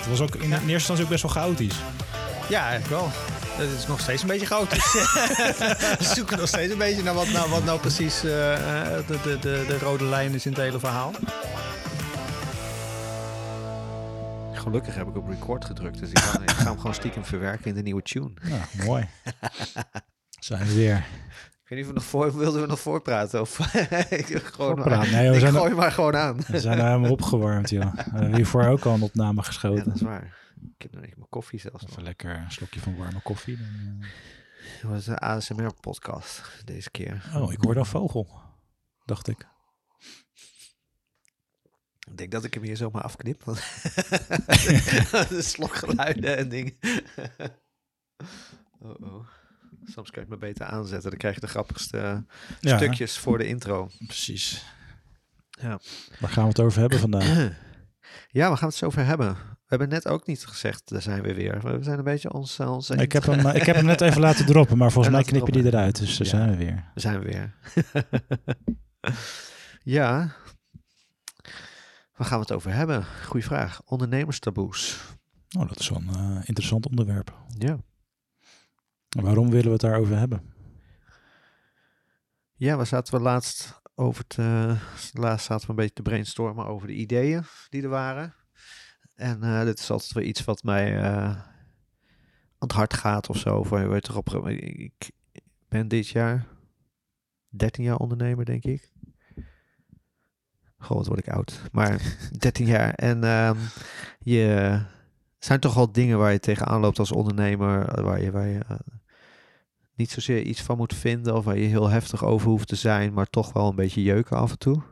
Het was ook in eerste instantie ook best wel chaotisch. Ja, eigenlijk wel. Het is nog steeds een beetje chaotisch. we zoeken nog steeds een beetje naar wat nou, wat nou precies eh, eh, de, de, de, de rode lijn is in het hele verhaal. Gelukkig heb ik op record gedrukt, dus ik ga, ik ga hem gewoon stiekem verwerken in de nieuwe tune. Ja, mooi. Zijn we weer. Ik weet niet of we nog voor, wilden we nog voorpraten of ik gewoon maar. Nee, we ik zijn gooi maar gewoon aan. We zijn er helemaal opgewarmd, joh. We hebben hiervoor ook al een opname Ja, geschoten. dat is waar. Ik heb nog niet mijn koffie zelfs nog. Even lekker een slokje van warme koffie. Dan, Het was een ASMR podcast deze keer. eh. Oh, ik hoorde een vogel, dacht ik. Ik denk dat ik hem hier zomaar afknip. Want de slokgeluiden en dingen. oh oh. Soms kan je het me beter aanzetten. Dan krijg je de grappigste Ja, stukjes voor de intro. precies. Ja. Waar gaan we het over hebben vandaag? Ja, we gaan het zo over hebben. We hebben net ook niet gezegd, daar zijn we weer. We zijn een beetje ons, eh. Ik heb, hem, ik heb hem net even laten droppen, maar volgens mij knip je die eruit. Dus daar Ja. zijn we weer. We zijn we weer. ja. Waar gaan we het over hebben? Goeie vraag. Ondernemerstaboes. Oh, dat is wel een eh, interessant onderwerp. Ja. Waarom willen we het daarover hebben? Ja, waar zaten we laatst over te... Laatst zaten we een beetje te brainstormen over de ideeën die er waren. En eh, dit is altijd weer iets wat mij eh, aan het hart gaat of zo. Of, weet ik ben dit jaar 13 jaar ondernemer, denk ik. Goh, wat word ik oud. Maar 13 jaar. En ehm, je zijn toch wel dingen waar je tegenaan loopt als ondernemer. Waar je, waar je eh, niet zozeer iets van moet vinden. Of waar je heel heftig over hoeft te zijn. Maar toch wel een beetje jeuken af en toe.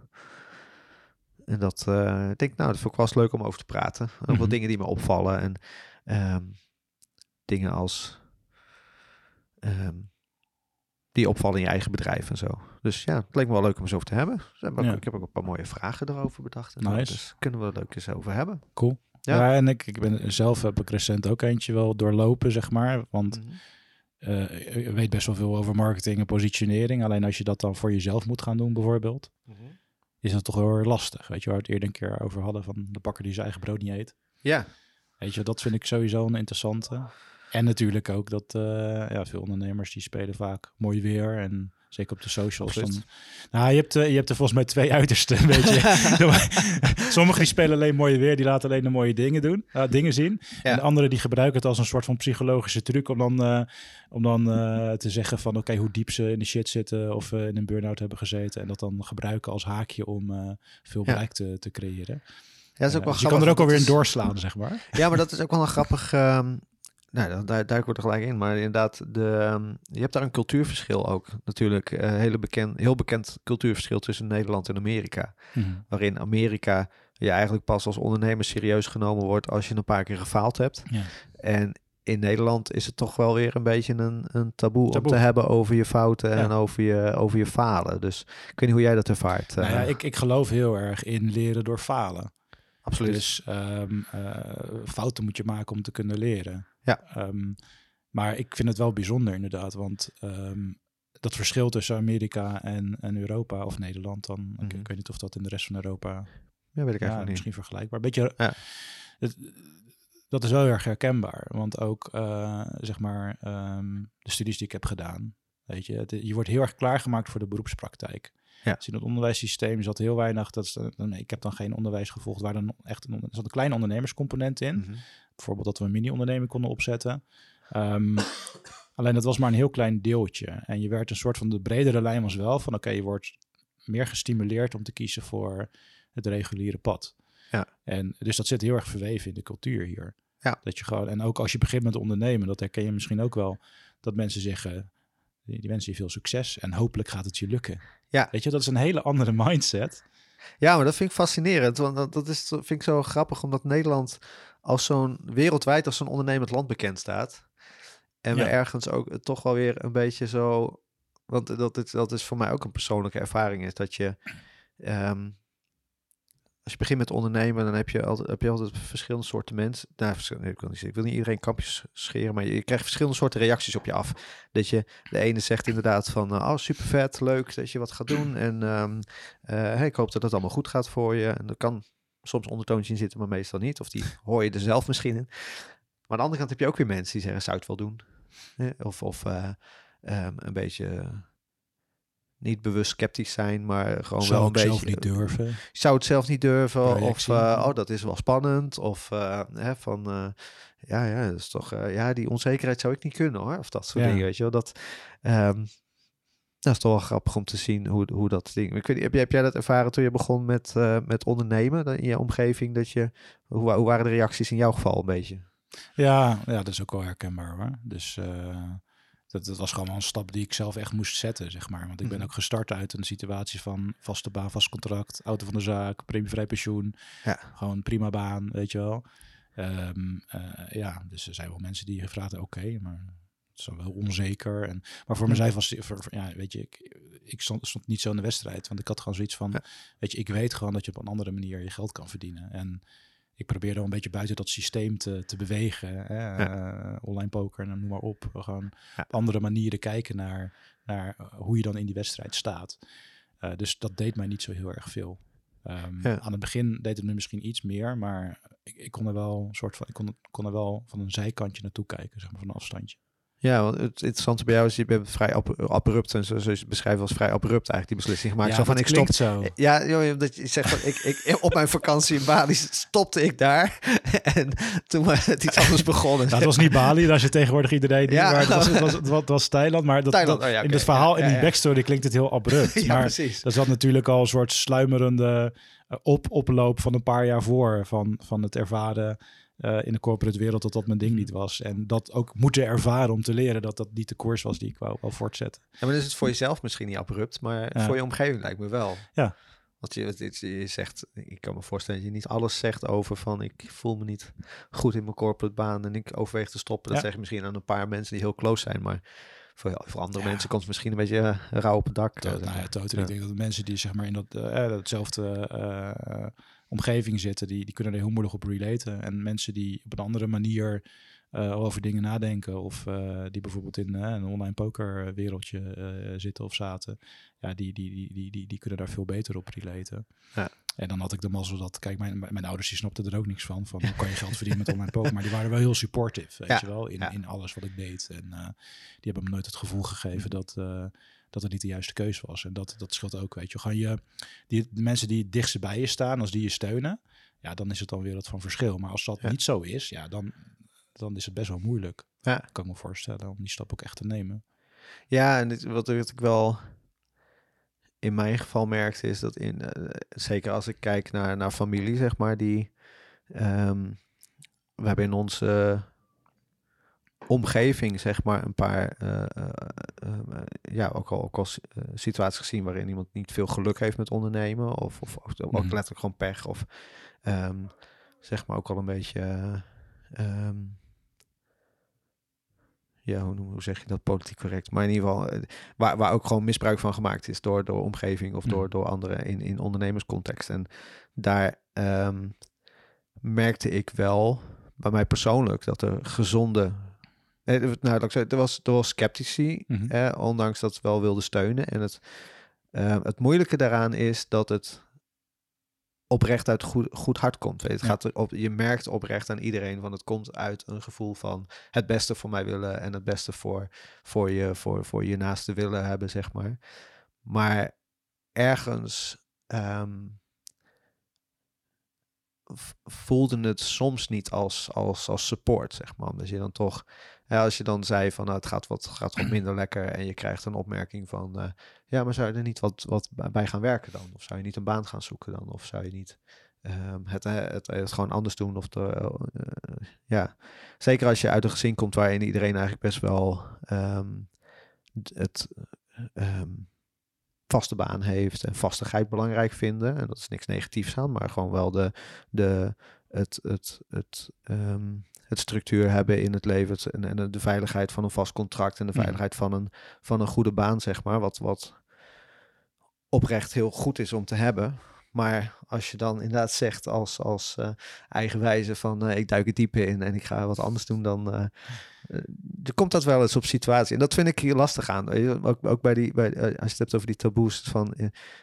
En dat, eh, ik denk, nou, dat vond ik wel eens leuk om over te praten. Ook Mhm. wel dingen die me opvallen. En ehm, dingen als... ehm, die opvallen in je eigen bedrijf en zo. Dus ja, het leek me wel leuk om eens over te hebben. Dus heb ik, Ja. ik heb ook een paar mooie vragen erover bedacht. En. Nice. Dus kunnen we het leuk eens over hebben. Cool. Ja. Ja, en ik, ik ben zelf heb ik recent ook eentje wel doorlopen, zeg maar. Want Mhm. Eh, je weet best wel veel over marketing en positionering. Alleen als je dat dan voor jezelf moet gaan doen, bijvoorbeeld, is dat toch heel erg lastig. Weet je, waar we het eerder een keer over hadden van de bakker die zijn eigen brood niet eet. Ja, Weet je, dat vind ik sowieso een interessante. En natuurlijk ook dat eh, ja, veel ondernemers die spelen vaak mooi weer en zeker op de socials. Dan, nou, je hebt, eh, je hebt er volgens mij twee uitersten. Weet je. Sommigen die spelen alleen mooi weer, die laten alleen de mooie dingen doen, eh, dingen zien. Ja. En de anderen die gebruiken het als een soort van psychologische truc om dan, eh, om dan eh, te zeggen van oké, hoe diep ze in de shit zitten of in een burn-out hebben gezeten. En dat dan gebruiken als haakje om veel Ja. bereik te, te creëren. ja dat is ook wel dus je kan er grappig, ook alweer in doorslaan, zeg maar. Ja, maar dat is ook wel een grappig... ehm, nou, daar- daar we er gelijk in. Maar inderdaad, de, ehm, je hebt daar een cultuurverschil ook. Natuurlijk, eh hele bekend, heel bekend cultuurverschil tussen Nederland en Amerika. Mhm. Waarin Amerika je eigenlijk pas als ondernemer serieus genomen wordt als je een paar keer gefaald hebt. Ja. En in Nederland is het toch wel weer een beetje een, een taboe, Taboe. om te hebben over je fouten Ja. en over je, over je falen. Dus ik weet niet hoe jij dat ervaart. Nou ja, eh, ik, ik geloof heel erg in leren door falen. absoluut. Dus ehm, eh, fouten moet je maken om te kunnen leren. Ja. Ehm, maar ik vind het wel bijzonder inderdaad, want ehm, dat verschil tussen Amerika en, en Europa, of Nederland dan, ik, Mhm. ik weet niet of dat in de rest van Europa, ja, weet ik ja, eigenlijk niet. misschien vergelijkbaar. Beetje, Ja. het, dat is wel erg herkenbaar, want ook eh, zeg maar ehm, de studies die ik heb gedaan, weet je, het- je wordt heel erg klaargemaakt voor de beroepspraktijk. Ja. Dus in het onderwijssysteem zat heel weinig, dat is, dan- ik heb dan geen onderwijs gevolgd waar dan echt een, er zat een kleine ondernemerscomponent in. Mhm. Bijvoorbeeld dat we een mini-onderneming konden opzetten. Ehm, alleen dat was maar een heel klein deeltje. En je werd een soort van de bredere lijn was wel van oké, je wordt meer gestimuleerd om te kiezen voor het reguliere pad. Ja. En dus dat zit heel erg verweven in de cultuur hier. Ja. Dat je gewoon, en ook als je begint met ondernemen, dat herken je misschien ook wel, dat mensen zeggen, die, die wensen je veel succes en hopelijk gaat het je lukken. Ja. Weet je, dat is een hele andere mindset. Ja, maar dat vind ik fascinerend. Want dat, dat is, vind ik zo grappig, omdat Nederland als zo'n wereldwijd, als zo'n ondernemend land bekend staat. En we ergens ook toch wel weer een beetje zo. Want dat, is- dat is voor mij ook een persoonlijke ervaring. Is dat je. ehm, als je begint met ondernemen, dan heb je altijd, heb je altijd verschillende soorten mensen. Nou, verschillende, ik, wil niet, ik wil niet iedereen kampjes scheren, maar je, je krijgt verschillende soorten reacties op je af. Dat je de ene zegt inderdaad van, eh, oh super vet, leuk dat je wat gaat doen. En ehm, eh, ik hoop dat het allemaal goed gaat voor je. En er kan soms ondertoontje in zitten, maar meestal niet. Of die hoor je er zelf misschien in. Maar aan de andere kant heb je ook weer mensen die zeggen, zou het wel doen? Hè? Of, of eh, ehm, een beetje niet bewust sceptisch zijn, maar gewoon Zou wel een ik zelf beetje... niet durven. Zou het zelf niet durven. Of eh, oh, dat is wel spannend. Of eh, hè, van eh, ja, ja, dat is toch ja, die onzekerheid zou ik niet kunnen hoor. Of dat soort Ja. dingen, weet je wel. Dat, ehm, dat is toch wel grappig om te zien hoe, hoe dat ding. Ik weet, niet, heb, jij, heb jij dat ervaren toen je begon met, met ondernemen dan in je omgeving? Dat je, hoe, hoe waren de reacties in jouw geval een beetje? Ja, ja, dat is ook wel herkenbaar hoor. Dus dat, dat was gewoon wel een stap die ik zelf echt moest zetten, zeg maar. Want ik ben Mhm. ook gestart uit een situatie van vaste baan, vast contract, auto van de zaak, premievrij pensioen. Ja. Gewoon prima baan, weet je wel. Ehm, eh, ja, dus er zijn wel mensen die gevraagd hebben, oké, maar het is wel onzeker. En, maar voor mezelf was, voor, voor- ja, weet je, ik, ik stond, stond niet zo in de wedstrijd. Want ik had gewoon zoiets van, Ja. weet je, ik weet gewoon dat je op een andere manier je geld kan verdienen. En ik probeerde wel een beetje buiten dat systeem te, te bewegen. Hè? Eh, online poker en noem maar op. Gewoon Ja. op andere manieren kijken naar, naar eh, hoe je dan in die wedstrijd staat. Eh, dus dat deed mij niet zo heel erg veel. Ehm, Ja. Aan het begin deed het me misschien iets meer, maar ik, ik kon er wel een soort van, ik kon, kon er wel van een zijkantje naartoe kijken, zeg maar van een afstandje. Ja, want het interessante bij jou is, je bent vrij ab- abrupt en zo, zo je beschrijft als vrij abrupt eigenlijk die beslissing gemaakt. ja, zo van dat ik stop, zo. Ja, joh, dat je zegt van ik, ik op mijn vakantie in Bali stopte ik daar en toen was het iets anders begonnen. Nou, het was niet Bali, daar zit tegenwoordig iedereen. Ja. Maar het, was, het, was, het, was, het was Thailand. Maar dat, Thailand, dat- oh ja, in het verhaal, Ja, in die backstory klinkt het heel abrupt. ja, maar precies. er zat natuurlijk al een soort sluimerende eh, op, oploop van een paar jaar voor. Van, van het ervaren eh, in de corporate wereld dat dat mijn ding niet was. En dat ook moeten ervaren om te leren dat dat niet de koers was die ik wou, wou voortzetten. Ja, maar dan is het voor jezelf misschien niet abrupt, maar Ja. voor je omgeving lijkt me wel. Ja. Want je, je zegt, ik kan me voorstellen dat je niet alles zegt over van ik voel me niet goed in mijn corporate baan en ik overweeg te stoppen. Dat Ja. zeg je misschien aan een paar mensen die heel close zijn, maar voor, voor andere Ja. mensen komt het misschien een beetje eh, rauw op het dak. To- nou ja, totaal. Ik denk dat de mensen die zeg maar in dat, eh, eh, datzelfde omgeving zitten, die, die kunnen er heel moeilijk op relaten. En mensen die op een andere manier eh, over dingen nadenken, of eh, die bijvoorbeeld in eh, een online poker wereldje eh, zitten of zaten, ja, die, die, die, die, die, die kunnen daar veel beter op relaten. Ja. En dan had ik de mazzel dat, kijk, mijn, mijn ouders die snapten er ook niks van, van hoe kan je geld verdienen met online poker, maar die waren wel heel supportive, weet Ja, je wel, in, ja. in alles wat ik deed. En die hebben me nooit het gevoel gegeven dat, eh, dat het niet de juiste keuze was. En dat, dat scheelt ook, weet je. Gewoon je die, de mensen die het dichtst bij je staan, als die je steunen, ja, dan is het dan weer wat van verschil. Maar als dat Ja. niet zo is, ja, dan, dan is het best wel moeilijk. Ja. Kan ik me voorstellen om die stap ook echt te nemen. Ja, en dit, wat, wat ik wel in mijn geval merkte is dat in, eh, zeker als ik kijk naar, naar familie, zeg maar, die ehm, we hebben in onze omgeving, zeg maar, een paar eh, eh, eh, ja, ook al, ook al si- situaties gezien waarin iemand niet veel geluk heeft met ondernemen, of, of ook, ook Mhm. letterlijk gewoon pech, of ehm, zeg maar ook al een beetje. eh, ehm, ja, hoe, zeg je dat politiek correct? Maar in ieder geval, waar, waar ook gewoon misbruik van gemaakt is door, door omgeving of door, Mhm. door anderen in, in ondernemerscontext. En daar ehm, merkte ik wel bij mij persoonlijk dat er gezonde. Nou, laat ik zeggen, er was, er was sceptici, Mhm. eh, ondanks dat ze wel wilden steunen. En het, eh, het moeilijke daaraan is dat het oprecht uit goed, goed hart komt. Weet je, het Ja. gaat er op, je merkt oprecht aan iedereen van het komt uit een gevoel van het beste voor mij willen en het beste voor, voor, je, voor, voor je naaste willen hebben, zeg maar. Maar ergens ehm, voelde het soms niet als, als, als support, zeg maar. Omdat je dan toch, ja, als je dan zei van nou, het gaat wat, gaat wat minder lekker en je krijgt een opmerking van eh, ja, maar zou je er niet wat, wat bij- gaan werken dan? Of zou je niet een baan gaan zoeken dan? Of zou je niet ehm, het, eh, het, het, gewoon anders doen? Of de, eh, ja, zeker als je uit een gezin komt waarin iedereen eigenlijk best wel ehm, het ehm, vaste baan heeft en vastigheid belangrijk vinden. En dat is niks negatiefs aan, maar gewoon wel de, de het, het, het, ehm, het structuur hebben in het leven en, en de veiligheid van een vast contract en de Mhm. veiligheid van een, van een goede baan, zeg maar. Wat, wat oprecht heel goed is om te hebben. Maar als je dan inderdaad zegt als, als eh, eigenwijze van eh, ik duik het diepe in en ik ga wat anders doen, dan eh, er komt dat wel eens op situatie. En dat vind ik hier lastig aan. Ook, ook bij die, bij, als je het hebt over die taboes van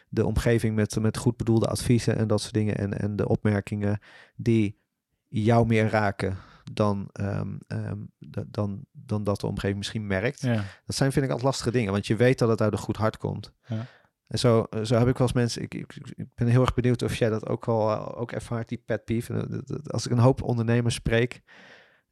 de omgeving met, met goed bedoelde adviezen en dat soort dingen. En, en de opmerkingen die jou meer raken dan, ehm, ehm, da- dan, dan dat de omgeving misschien merkt. Ja. Dat zijn vind ik altijd lastige dingen, want je weet dat het uit een goed hart komt. Ja. En zo, zo heb ik wel eens mensen, ik, ben heel erg benieuwd of jij dat ook wel eh, ook ervaart, die pet peeve. Eh, Als ik een hoop ondernemers spreek,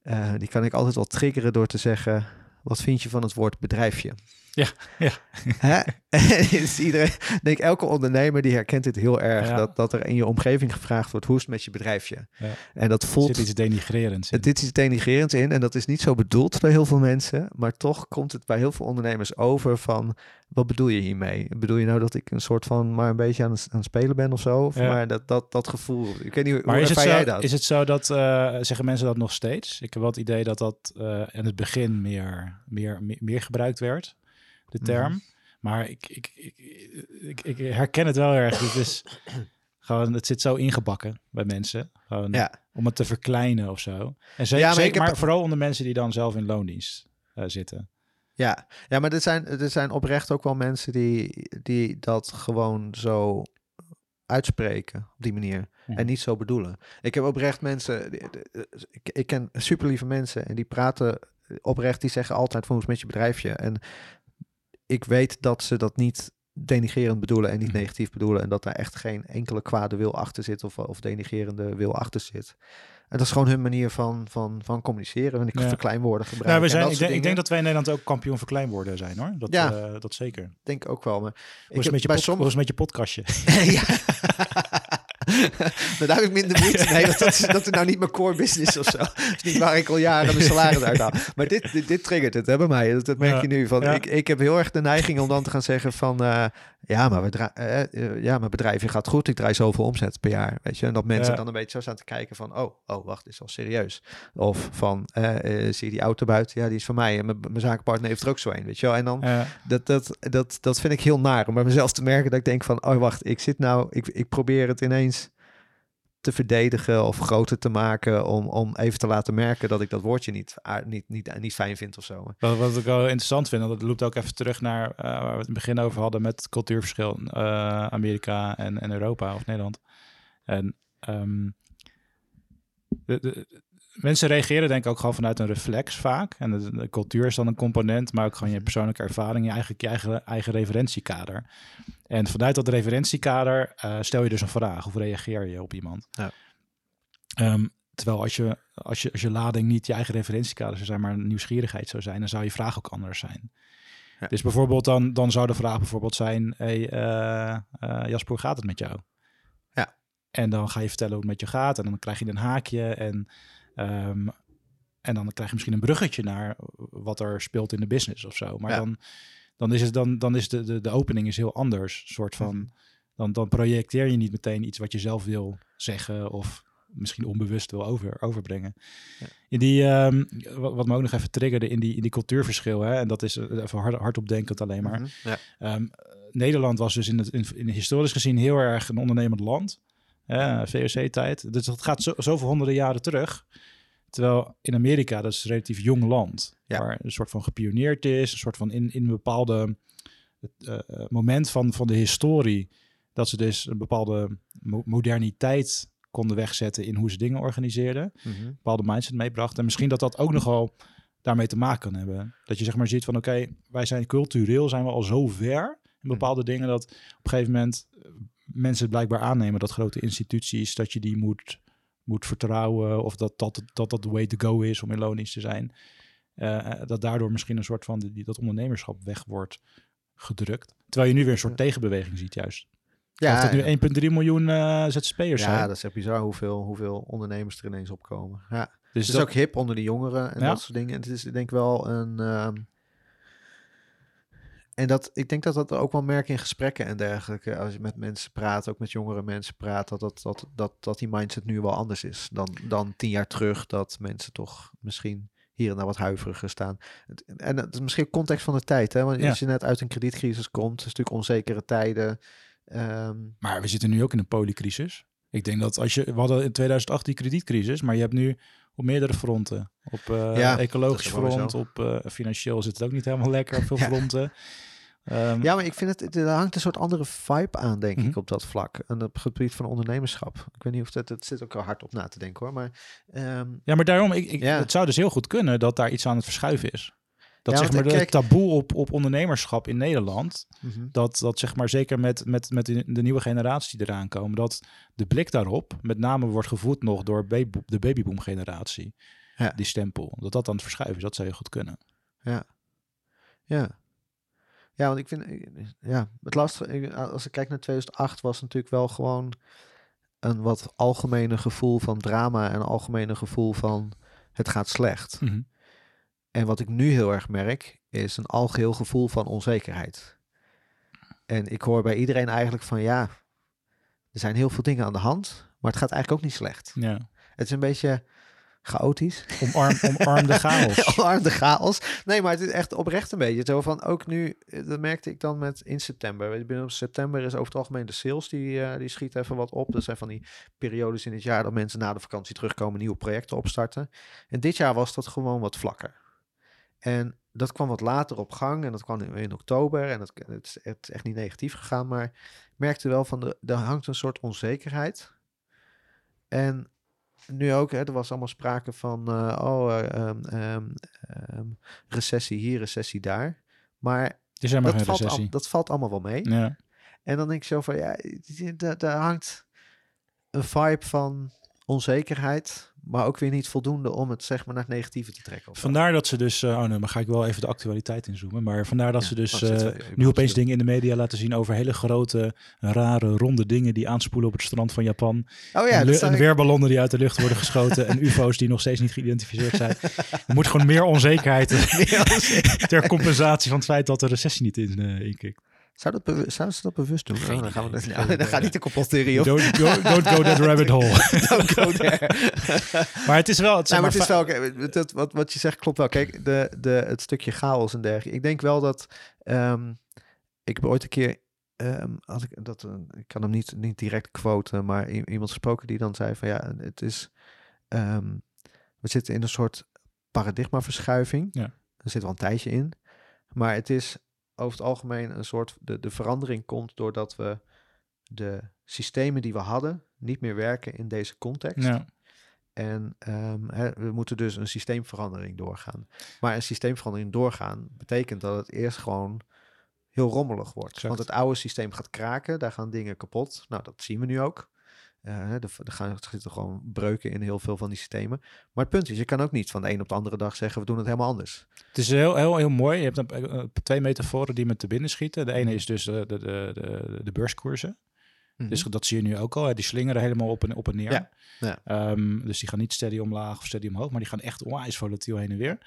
eh, die kan ik altijd wel triggeren door te zeggen, wat vind je van het woord bedrijfje? Ja, ja. Hè? is iedereen, ik denk elke ondernemer die herkent dit heel erg, Ja. dat, dat er in je omgeving gevraagd wordt, hoe is het met je bedrijfje? Ja. En dat Er voelt zit iets denigrerends in. dit is denigrerend in en dat is niet zo bedoeld bij heel veel mensen, maar toch komt het bij heel veel ondernemers over van wat bedoel je hiermee? Bedoel je nou dat ik een soort van maar een beetje aan het, aan het spelen ben of zo? Of Ja. Maar dat, dat, dat gevoel, ik weet niet hoe Maar is het, jij zo, dat? is het zo dat, eh, zeggen mensen dat nog steeds? Ik heb wel het idee dat dat eh, in het begin meer, meer, meer, meer gebruikt werd, de Mhm. term. Maar ik, ik, ik, ik, herken het wel erg. Het is gewoon, het zit zo ingebakken bij mensen. Gewoon Ja. om het te verkleinen of zo. En zeker, Ja, maar heb- maar vooral onder mensen die dan zelf in loondienst eh, zitten. Ja, ja maar er zijn, er zijn oprecht ook wel mensen die, die dat gewoon zo uitspreken op die manier. Mhm. En niet zo bedoelen. Ik heb oprecht mensen, ik, ik ken super lieve mensen en die praten oprecht, die zeggen altijd van hoe is met je bedrijfje. En ik weet dat ze dat niet denigerend bedoelen en niet Mhm. negatief bedoelen. En dat daar echt geen enkele kwade wil achter zit of, of denigerende wil achter zit. En dat is gewoon hun manier van, van, van communiceren. En ik Ja. verkleinwoorden gebruiken. Nou, we zijn, ik, denk, ik denk dingen. dat wij in Nederland ook kampioen verkleinwoorden zijn hoor. Dat, Ja. eh, dat zeker. denk ik ook wel. Maar ik heb je, bij pod- sommige met je podcastje? ja. Maar daar heb ik minder moeite mee. want Dat is, dat is nou niet mijn core business of zo. Dat is niet waar ik al jaren mijn salaris uit haal. Maar dit, dit, dit triggert het hè, bij mij. Dat, dat merk Ja. je nu. Van, Ja. ik, ik heb heel erg de neiging om dan te gaan zeggen van... eh, ja, maar we eh, eh, ja, mijn bedrijfje gaat goed. Ik draai zoveel omzet per jaar. Weet je? En dat mensen Ja. dan een beetje zo staan te kijken van... Oh, oh wacht, dit is wel serieus. Of van, zie je die auto buiten? Ja, die is van mij. En mijn, mijn zakenpartner heeft er ook zo een. Weet je wel? En dan dat, dat, dat, dat vind ik heel naar om bij mezelf te merken dat ik denk van, oh wacht, ik zit nou, ik, ik probeer het ineens te verdedigen of groter te maken om, om even te laten merken dat ik dat woordje niet, niet, niet, niet fijn vind of zo. Wat, wat ik wel interessant vind, en dat loopt ook even terug naar eh, waar we het in het begin over hadden met cultuurverschil eh, Amerika en, en Europa of Nederland. En ehm, de, de- mensen reageren denk ik ook gewoon vanuit een reflex vaak. En de, de cultuur is dan een component, maar ook gewoon je persoonlijke ervaring, je eigen, je eigen, eigen referentiekader. En vanuit dat referentiekader eh, stel je dus een vraag of reageer je op iemand. Ja. Ehm, terwijl als je, als, je, als je lading niet je eigen referentiekader zou zijn, maar nieuwsgierigheid zou zijn, dan zou je vraag ook anders zijn. Ja. Dus bijvoorbeeld dan, dan zou de vraag bijvoorbeeld zijn, hey, eh, Jasper, hoe gaat het met jou? Ja. En dan ga je vertellen hoe het met je gaat en dan krijg je een haakje en, ehm, en dan krijg je misschien een bruggetje naar wat er speelt in de business of zo. Maar Ja. dan, dan is, het, dan, dan is de, de, de opening is heel anders. soort van, Mhm. dan, dan projecteer je niet meteen iets wat je zelf wil zeggen of misschien onbewust wil over, overbrengen. Ja. In die, ehm, wat, wat me ook nog even triggerde in die, in die cultuurverschil, hè, en dat is eh, even hard, hardop denkend alleen maar. Mhm, ja. Ehm, Nederland was dus in het in, in historisch gezien heel erg een ondernemend land. Hè, VOC-tijd. Dus dat gaat zo, zoveel honderden jaren terug. Terwijl in Amerika, dat is een relatief jong land. Ja. Waar een soort van gepioneerd is. Een soort van in, in een bepaalde eh, eh, moment van, van de historie. Dat ze dus een bepaalde mo- moderniteit konden wegzetten in hoe ze dingen organiseerden Mhm. bepaalde mindset meebracht. En misschien dat dat ook nogal daarmee te maken kan hebben. Dat je zeg maar ziet van oké, wij zijn cultureel zijn we al zo ver in bepaalde dingen dat op een gegeven moment eh, mensen het blijkbaar aannemen dat grote instituties dat je die moet moet vertrouwen of dat dat dat, dat de way to go is om in loondienst te zijn. Eh, eh, dat daardoor misschien een soort van die, dat ondernemerschap weg wordt gedrukt. Terwijl je nu weer een soort tegenbeweging ziet juist. Ja, dat ja, nu 1,3 miljoen eh ZZP'ers ja, zijn. dat is echt bizar hoeveel, hoeveel ondernemers er ineens opkomen. Ja. dus Het is ook hip onder de jongeren en Ja. dat soort dingen. En het is denk ik wel een... ehm, en dat, ik denk dat dat ook wel merk in gesprekken en dergelijke. Als je met mensen praat, ook met jongere mensen praat, dat, dat, dat, dat, dat die mindset nu wel anders is dan, dan tien jaar terug. Dat mensen toch misschien hier en daar wat huiveriger staan. En het is misschien context van de tijd, hè? Want Ja. als je net uit een kredietcrisis komt, is natuurlijk onzekere tijden. Ehm, Maar we zitten nu ook in een poliecrisis. Ik denk dat als je... We hadden in 2008 die kredietcrisis, maar je hebt nu op meerdere fronten. Op eh, Ja, ecologisch front, op eh, financieel zit het ook niet helemaal lekker op veel Ja. fronten. Ehm, Ja, maar ik vind het, er hangt een soort andere vibe aan, denk Mhm. ik, op dat vlak. En op het gebied van ondernemerschap. Ik weet niet of dat, het zit ook wel hard op na te denken hoor. Maar ehm, Ja, maar daarom, ik, ik, Ja. het zou dus heel goed kunnen dat daar iets aan het verschuiven is. Dat Ja, zeg maar de kijk- taboe op, op ondernemerschap in Nederland, mhm. dat, dat zeg maar zeker met, met, met de nieuwe generatie die eraan komen, dat de blik daarop met name wordt gevoed nog door baby, de babyboom generatie. Ja. Die stempel. Dat dat aan het verschuiven is, dat zou heel goed kunnen. Ja. Ja. Ja, want ik vind, ja, het lastige, als ik kijk naar 2008, was natuurlijk wel gewoon een wat algemene gevoel van drama en algemene gevoel van het gaat slecht. Mhm. En wat ik nu heel erg merk, is een algeheel gevoel van onzekerheid. En ik hoor bij iedereen eigenlijk van ja, er zijn heel veel dingen aan de hand, maar het gaat eigenlijk ook niet slecht. Ja. Het is een beetje chaotisch. Omarm, omarm de chaos. Omarm de chaos. Nee, maar het is echt oprecht een beetje zo van ook nu, eh, dat merkte ik dan met in september. Binnen september is over het algemeen de sales, die, eh, die schiet even wat op. Dat zijn van die periodes in het jaar dat mensen na de vakantie terugkomen, nieuwe projecten opstarten. En dit jaar was dat gewoon wat vlakker. En dat kwam wat later op gang en dat kwam in, in oktober. En het, het, is, het is echt niet negatief gegaan, maar ik merkte wel van, de, er hangt een soort onzekerheid. En nu ook, hè, er was allemaal sprake van, eh, oh, eh, ehm, ehm, ehm, recessie hier, recessie daar. Maar is dat geen valt, al- dat valt allemaal wel mee. Ja. En dan denk ik zo van, ja, daar hangt een vibe van onzekerheid, maar ook weer niet voldoende om het zeg maar naar het negatieve te trekken. of. Vandaar dat ze dus, eh, oh nee, maar ga ik wel even de actualiteit inzoomen. Maar vandaar dat Ja, ze dus zitten eh, nu opeens dingen in de media laten zien over hele grote, rare, ronde dingen die aanspoelen op het strand van Japan. Oh ja, en, en ik- weerballonnen die uit de lucht worden geschoten en ufo's die nog steeds niet geïdentificeerd zijn. Er moet gewoon meer onzekerheid ter compensatie van het feit dat de recessie niet in, eh inkikt. Zou, dat ze dat bewust doen? Geen Oh, dan gaan we dat, nou, dan gaat niet de complottheorie op. Don't go, don't go that rabbit hole. Don't go there. maar het is wel... Het, zeg Nou, maar het is wel, oké, dat, wat, wat je zegt klopt wel. Kijk, de, de, het stukje chaos en dergelijke. Ik denk wel dat, ehm, ik heb ooit een keer, ehm, had ik, dat, eh, ik kan hem niet, niet direct quoten, maar iemand gesproken die dan zei van ja, het is, ehm, we zitten in een soort paradigmaverschuiving. Ja. Er zit wel een tijdje in. Maar het is over het algemeen een soort, de, de verandering komt doordat we de systemen die we hadden niet meer werken in deze context. ja. En ehm, we moeten dus een systeemverandering doorgaan. Maar een systeemverandering doorgaan betekent dat het eerst gewoon heel rommelig wordt. Exact. Want het oude systeem gaat kraken, daar gaan dingen kapot. Nou, dat zien we nu ook. Eh, hè, er, er gaan, er zitten gewoon breuken in heel veel van die systemen. Maar het punt is, je kan ook niet van de een op de andere dag zeggen, we doen het helemaal anders. Het is heel, heel, heel mooi. Je hebt dan, eh, eh, twee metaforen die me te binnen schieten. De ene is dus de, de, de, de, beurskoersen. Dus dat zie je nu ook al. Hè. Die slingeren helemaal op en, op en neer. Ja, ja. Ehm, dus die gaan niet steady omlaag of steady omhoog, maar die gaan echt onwijs volatiel heen en weer.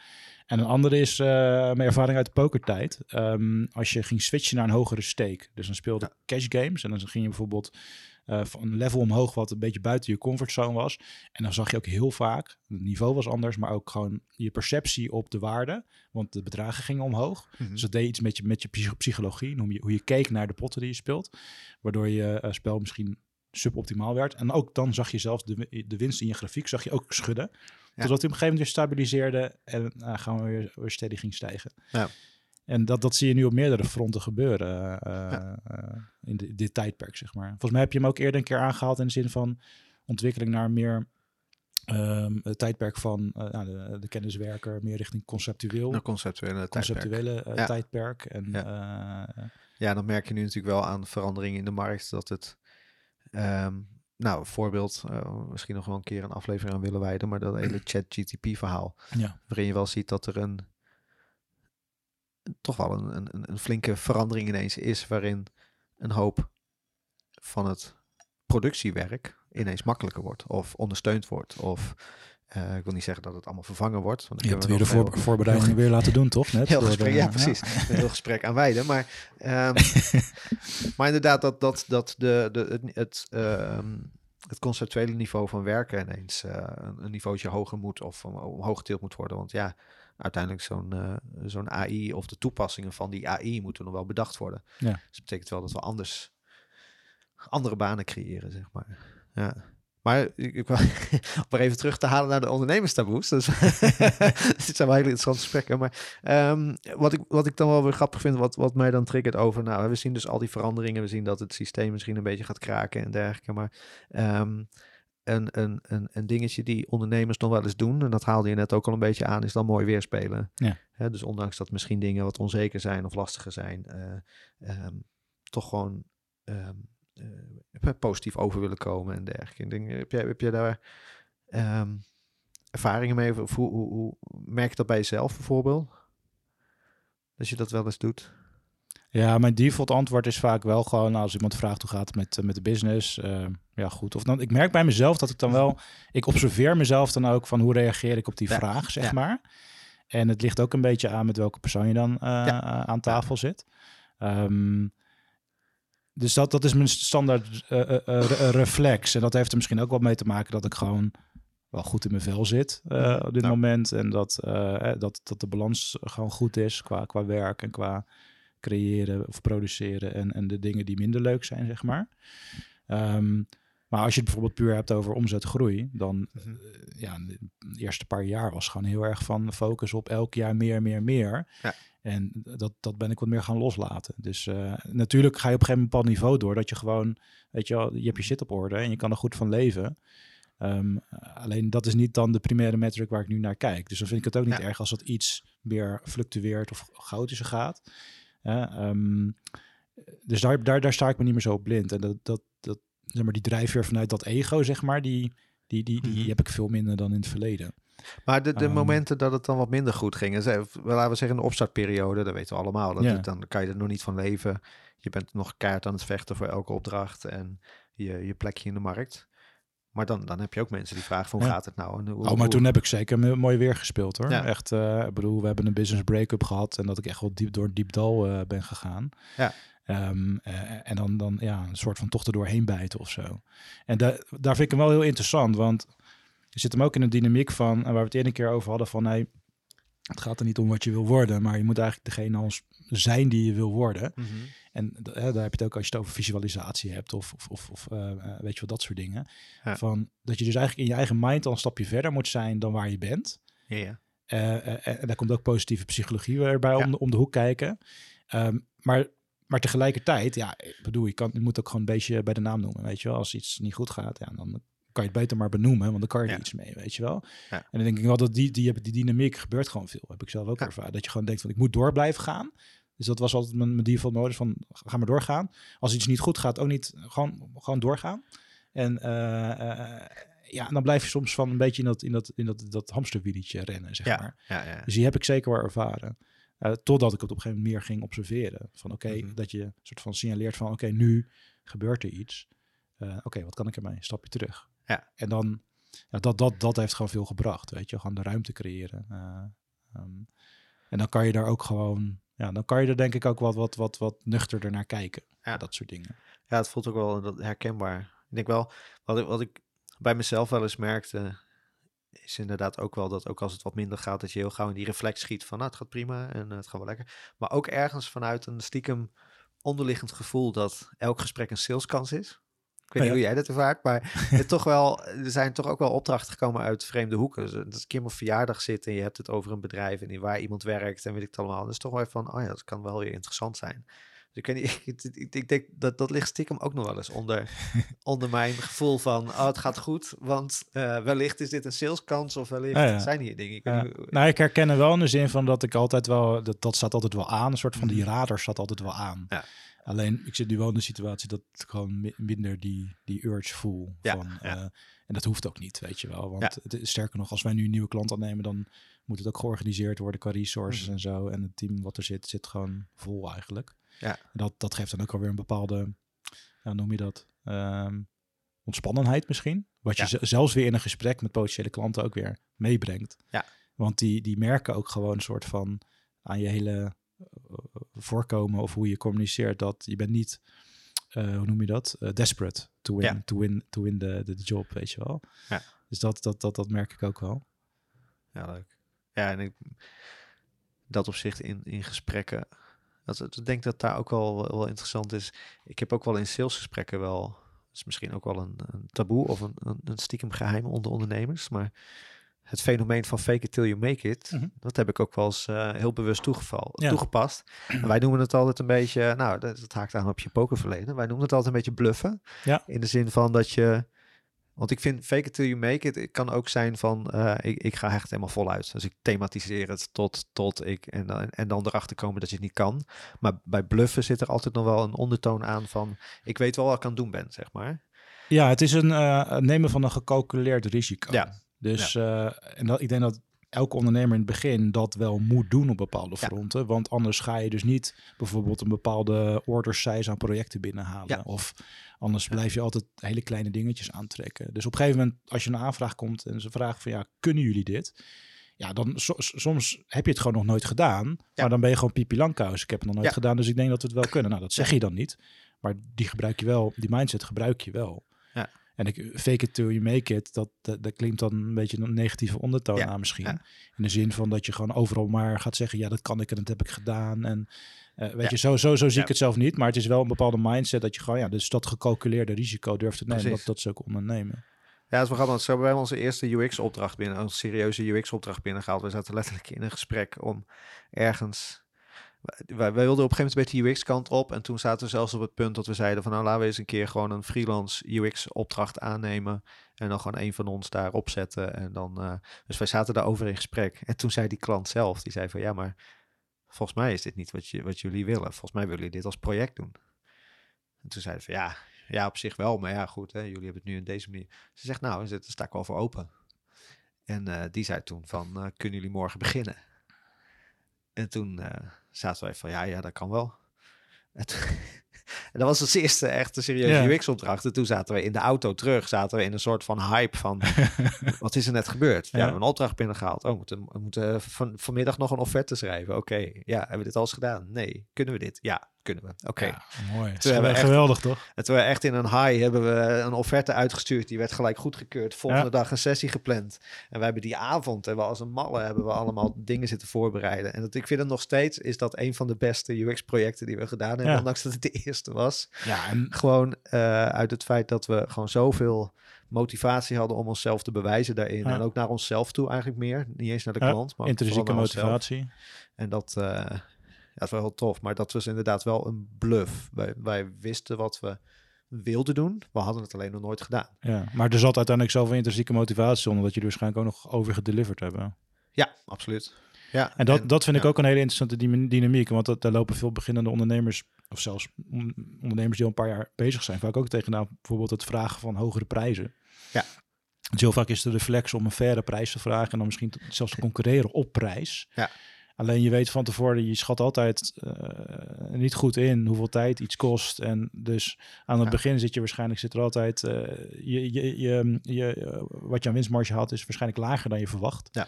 En een andere is eh, mijn ervaring uit de pokertijd. Ehm, als je ging switchen naar een hogere stake. Dus dan speelde cash games en dan ging je bijvoorbeeld eh, van een level omhoog wat een beetje buiten je comfortzone was. En dan zag je ook heel vaak, het niveau was anders, maar ook gewoon je perceptie op de waarde. Want de bedragen gingen omhoog. Mhm. Dus dat deed iets met je, met je psych- psychologie, hoe je, hoe je keek naar de potten die je speelt. Waardoor je eh, spel misschien suboptimaal werd. En ook dan zag je zelfs de, de winst in je grafiek zag je ook schudden. Totdat hij op een gegeven moment weer stabiliseerde en eh, gaan we weer, weer steady ging stijgen. Ja. En dat, dat zie je nu op meerdere fronten gebeuren eh, eh, in di- dit tijdperk, zeg maar. Volgens mij heb je hem ook eerder een keer aangehaald in de zin van ontwikkeling naar meer ehm, het tijdperk van eh, nou, de, de kenniswerker, meer richting conceptueel, Een conceptuele tijdperk. conceptuele eh, Ja. tijdperk. En eh, Ja, dan merk je nu natuurlijk wel aan veranderingen in de markt dat het. ehm, nou, voorbeeld, misschien nog wel een keer een aflevering aan willen wijden, maar dat hele chat-GTP-verhaal. ja, Waarin je wel ziet dat er een. Toch wel een, een, een flinke verandering ineens is, waarin een hoop van het productiewerk ineens makkelijker wordt, of ondersteund wordt, of Eh, ik wil niet zeggen dat het allemaal vervangen wordt. Want Je hebt weer de voor, heel- voorbereidingen weer laten doen, toch? Net Heel gesprek, de- ja, precies. Een heel gesprek aan wijden. Maar, ehm, maar inderdaad, dat, dat, dat de, de, het, het, ehm, het conceptuele niveau van werken ineens eh, een, een niveautje hoger moet of om- omhoog getild moet worden. Want ja, uiteindelijk zo'n eh, zo'n AI of de toepassingen van die AI moeten nog wel bedacht worden. Ja. Dus dat betekent wel dat we anders andere banen creëren, zeg maar. Ja. Maar ik, ik wil om maar even terug te halen naar de ondernemerstaboes. Dus, dit zijn wel hele interessante gesprekken. Maar ehm, wat, ik, wat ik dan wel weer grappig vind, wat, wat mij dan triggert over... Nou, we zien dus al die veranderingen. We zien dat het systeem misschien een beetje gaat kraken en dergelijke. Maar ehm, een, een, een, een dingetje die ondernemers nog wel eens doen... en dat haalde je net ook al een beetje aan, is dan mooi weerspelen. Ja. Hè, dus ondanks dat misschien dingen wat onzeker zijn of lastiger zijn... eh, ehm, toch gewoon... ehm, eh, positief over willen komen en dergelijke. Ik denk, heb, jij, heb jij daar ehm, ervaringen mee? Of hoe, hoe, hoe merk je dat bij jezelf bijvoorbeeld? Dat je dat wel eens doet? Ja, mijn default antwoord is vaak wel gewoon als iemand vraagt hoe gaat het met, eh, met de business. eh, ja, goed. Of dan, ik merk bij mezelf dat ik dan wel, ik observeer mezelf dan ook van hoe reageer ik op die Ja, vraag, zeg ja. maar. En het ligt ook een beetje aan met welke persoon je dan eh, Ja. aan tafel zit. Ehm, dus dat, dat is mijn standaard re- reflex. En dat heeft er misschien ook wel mee te maken dat ik gewoon wel goed in mijn vel zit eh, op dit moment. En dat, dat, dat de balans gewoon goed is qua, qua werk en qua creëren of produceren en, en de dingen die minder leuk zijn, zeg maar. Ehm, maar als je het bijvoorbeeld puur hebt over omzetgroei, dan Mhm. eh, ja, de eerste paar jaar was gewoon heel erg van focus op elk jaar meer, meer, meer. Ja. En dat, dat ben ik wat meer gaan loslaten. Dus eh, natuurlijk ga je op een gegeven bepaald niveau door dat je gewoon, weet je wel, je hebt je shit op orde en je kan er goed van leven. Ehm, alleen dat is niet dan de primaire metric waar ik nu naar kijk. Dus dan vind ik het ook niet Ja. erg als het iets meer fluctueert of chaotischer gaat. Ehm, dus daar, daar, daar sta ik me niet meer zo blind. En dat, dat, dat, zeg maar, die drijfveer vanuit dat ego, zeg maar, die, die, die, die Mhm. heb ik veel minder dan in het verleden. Maar de, de Ehm. momenten dat het dan wat minder goed ging, laten we zeggen in de opstartperiode, dat weten we allemaal, dat Ja. het- dan kan je er nog niet van leven. Je bent nog keihard aan het vechten voor elke opdracht en je, je plekje in de markt. Maar dan, dan heb je ook mensen die vragen van hoe Ja. gaat het nou? En hoe, Oh, maar hoe- toen heb ik zeker mooi weer gespeeld hoor. Ja. Echt, eh, ik bedoel, we hebben een business break-up gehad en dat ik echt wel diep door een diep dal eh, ben gegaan. Ja. Ehm, eh, en dan, dan ja, een soort van toch er doorheen bijten of zo. En da daar vind ik hem wel heel interessant, want je zit hem ook in een dynamiek van, en waar we het eerder een keer over hadden, van hey, het gaat er niet om wat je wil worden, maar je moet eigenlijk degene als zijn die je wil worden. Mhm. En daar heb je het ook als je het over visualisatie hebt of, of, of, of eh, eh, weet je wel, dat soort dingen. Ja. Van, dat je dus eigenlijk in je eigen mind al een stapje verder moet zijn dan waar je bent. Ja, ja. Eh, en daar komt ook positieve psychologie weer bij om, om de hoek kijken. Ehm, maar, maar tegelijkertijd, ja, ik bedoel, je, kan, je moet ook gewoon een beetje bij de naam noemen. Weet je wel, als iets niet goed gaat, ja, dan kan je het beter maar benoemen, want dan kan je er Ja. iets mee, weet je wel. Ja. En dan denk ik wel dat die, die, die dynamiek gebeurt gewoon veel. Heb ik zelf ook Ja. ervaren. Dat je gewoon denkt van, ik moet door blijven gaan. Dus dat was altijd mijn, mijn default modus van, ga maar doorgaan. Als iets niet goed gaat, ook niet, gewoon, gewoon doorgaan. En eh, eh, ja, en dan blijf je soms van een beetje in dat, in dat, in dat, dat hamsterwieltje rennen, zeg Ja. maar. Ja, ja. Dus die heb ik zeker wel ervaren. Eh, totdat ik het op een gegeven moment meer ging observeren. Van oké, Mhm. dat je soort van signaleert van oké, nu gebeurt er iets. Oké, wat kan ik ermee? Een stapje terug. Ja. En dan, ja, dat, dat, dat heeft gewoon veel gebracht, weet je. Gewoon de ruimte creëren. Eh, ehm, en dan kan je daar ook gewoon, ja, dan kan je er denk ik ook wat, wat, wat, wat nuchterder naar kijken. Ja. Dat soort dingen. Ja, het voelt ook wel herkenbaar. Ik denk wel, wat ik, wat ik bij mezelf wel eens merkte, is inderdaad ook wel dat ook als het wat minder gaat, dat je heel gauw in die reflex schiet van, nou, het gaat prima en eh, het gaat wel lekker. Maar ook ergens vanuit een stiekem onderliggend gevoel dat elk gesprek een saleskans is. Ik weet Oh niet ja. hoe jij dat ervaart, maar het toch wel, er zijn toch ook wel opdrachten gekomen uit vreemde hoeken. Dus, dat een keer op een verjaardag zit en je hebt het over een bedrijf en waar iemand werkt en weet ik het allemaal. Is toch wel even van, oh ja, dat kan wel weer interessant zijn. Dus ik, niet, ik, ik, ik denk dat dat ligt stiekem ook nog wel eens onder, onder mijn gevoel van, oh, het gaat goed, want eh, wellicht is dit een saleskans of wellicht ja. zijn hier dingen. Ik Ja. niet nou, ik herken er wel in de zin van dat ik altijd wel, dat, dat staat altijd wel aan. Een soort van die Mhm. radar staat altijd wel aan. Ja. Alleen, ik zit nu wel in de situatie dat ik gewoon mi- minder die, die urge voel. Ja, Van, ja. eh, en dat hoeft ook niet, weet je wel. Want Ja. het is, sterker nog, als wij nu een nieuwe klant aannemen, dan moet het ook georganiseerd worden qua resources Mhm. en zo. En het team wat er zit, zit gewoon vol eigenlijk. Ja. En dat, dat geeft dan ook alweer een bepaalde, ja, noem je dat? Ehm, ontspannenheid misschien. Wat je zelfs weer in een gesprek met potentiële klanten ook weer meebrengt. Ja. Want die, die merken ook gewoon een soort van aan je hele voorkomen of hoe je communiceert dat je bent niet, eh, hoe noem je dat? Eh, desperate to win, Ja. to win, to win the, the job, weet je wel. Ja. Dus dat, dat, dat, dat merk ik ook wel. Ja, leuk. Ja, en ik, dat opzicht in, in gesprekken. Dat, dat- ik denk dat daar ook wel, wel interessant is. Ik heb ook wel in salesgesprekken wel. Is misschien ook wel een, een taboe of een, een, een stiekem geheim onder ondernemers. Maar het fenomeen van fake it till you make it. Mhm. Dat heb ik ook wel eens eh, heel bewust toegeval, Ja. toegepast. En wij noemen het altijd een beetje. Nou, dat, dat haakt aan op je pokerverleden. Wij noemen het altijd een beetje bluffen. Ja. In de zin van dat je. Want ik vind fake it till you make it. Het kan ook zijn van eh, ik, ik ga echt helemaal voluit. Dus ik thematiseer het tot, tot ik en dan, en dan erachter komen dat je het niet kan. Maar bij bluffen zit er altijd nog wel een ondertoon aan van ik weet wel wat ik aan het doen ben, zeg maar. Ja, het is een eh, nemen van een gecalculeerd risico. Ja. Dus eh, en dat, ik denk dat elke ondernemer in het begin dat wel moet doen op bepaalde Ja. fronten. Want anders ga je dus niet bijvoorbeeld een bepaalde order size aan projecten binnenhalen. Ja. Of anders blijf je altijd hele kleine dingetjes aantrekken. Dus op een gegeven moment, als je een aanvraag komt en ze vragen van ja, kunnen jullie dit? Ja, dan so- soms heb je het gewoon nog nooit gedaan. Maar dan ben je gewoon pipi langkous. Ik heb het nog nooit gedaan, dus ik denk dat we het wel kunnen. Nou, dat zeg je dan niet. Maar die gebruik je wel, die mindset gebruik je wel. En ik fake it till you make it, dat, dat, dat klinkt dan een beetje een negatieve ondertoon Ja, aan misschien. ja. In de zin van dat je gewoon overal maar gaat zeggen, ja, dat kan ik en dat heb ik gedaan. En eh, weet Ja. je, zo, zo, zo zie ik het zelf niet. Maar het is wel een bepaalde mindset dat je gewoon, ja, dus dat gecalculeerde risico durft te nemen. Dat, Precies. dat is ook ondernemen. Ja, het is wel grappig. want Zo hebben wij onze eerste UX-opdracht binnen, een serieuze UX-opdracht binnengehaald. We zaten letterlijk in een gesprek om ergens. Wij, wij wilden op een gegeven moment een beetje UX-kant op. En toen zaten we zelfs op het punt dat we zeiden van nou laten we eens een keer gewoon een freelance UX-opdracht aannemen. En dan gewoon een van ons daar opzetten. En dan, eh, dus wij zaten daarover in gesprek. En toen zei die klant zelf, die zei van ja, maar volgens mij is dit niet wat, je, wat jullie willen. Volgens mij willen jullie dit als project doen. En toen zeiden we van ja, ja, op zich wel. Maar ja, goed, hè, jullie hebben het nu in deze manier. Ze zegt, nou, daar sta ik wel voor open. En eh, die zei toen van, eh, kunnen jullie morgen beginnen? En toen zaten wij van, ja, ja, dat kan wel. En, toen- en dat was het eerste echte serieuze Ja. UX-opdracht. En toen zaten we in de auto terug, zaten we in een soort van hype van, wat is er net gebeurd? Ja, we hebben een opdracht binnengehaald. Oh, we moeten, we moeten van, vanmiddag nog een offerte schrijven. Oké, ja, hebben we dit al eens gedaan? Nee. Kunnen we dit? Ja, kunnen we. Oké. Ja, mooi. Toen hebben we echt- Geweldig, toch? En toen we echt in een high hebben we een offerte uitgestuurd. Die werd gelijk goedgekeurd. Volgende Ja. dag een sessie gepland. En we hebben die avond, en we als een malle, hebben we allemaal dingen zitten voorbereiden. En dat, ik vind het nog steeds, is dat een van de beste UX-projecten die we gedaan hebben. Ja. Ondanks dat het de eerste was. Ja, en Gewoon eh, uit het feit dat we gewoon zoveel motivatie hadden om onszelf te bewijzen daarin. Ja. En ook naar onszelf toe eigenlijk meer. Niet eens naar de klant, maar intrinsieke onszelf. motivatie. En dat, eh, ja, dat is wel heel tof. Maar dat was inderdaad wel een bluff. Wij, wij wisten wat we wilden doen. We hadden het alleen nog nooit gedaan. Ja, maar er zat uiteindelijk zoveel intrinsieke motivatie onder dat je er waarschijnlijk ook nog over gedeliverd hebben. Ja, absoluut. Ja, En dat, dat vind ik ook een hele interessante dyna- dynamiek. Want dat, daar lopen veel beginnende ondernemers, of zelfs on- ondernemers die al een paar jaar bezig zijn, vaak ook tegenaan. Bijvoorbeeld het vragen van hogere prijzen. Ja. Dus heel vaak is de reflex om een faire prijs te vragen en dan misschien zelfs te concurreren op prijs. Ja. Alleen je weet van tevoren, je schat altijd eh, niet goed in hoeveel tijd iets kost. En dus aan het Ja. begin zit je waarschijnlijk, zit er altijd, eh, je, je, je, je, eh, wat je aan winstmarge had is waarschijnlijk lager dan je verwacht. Ja.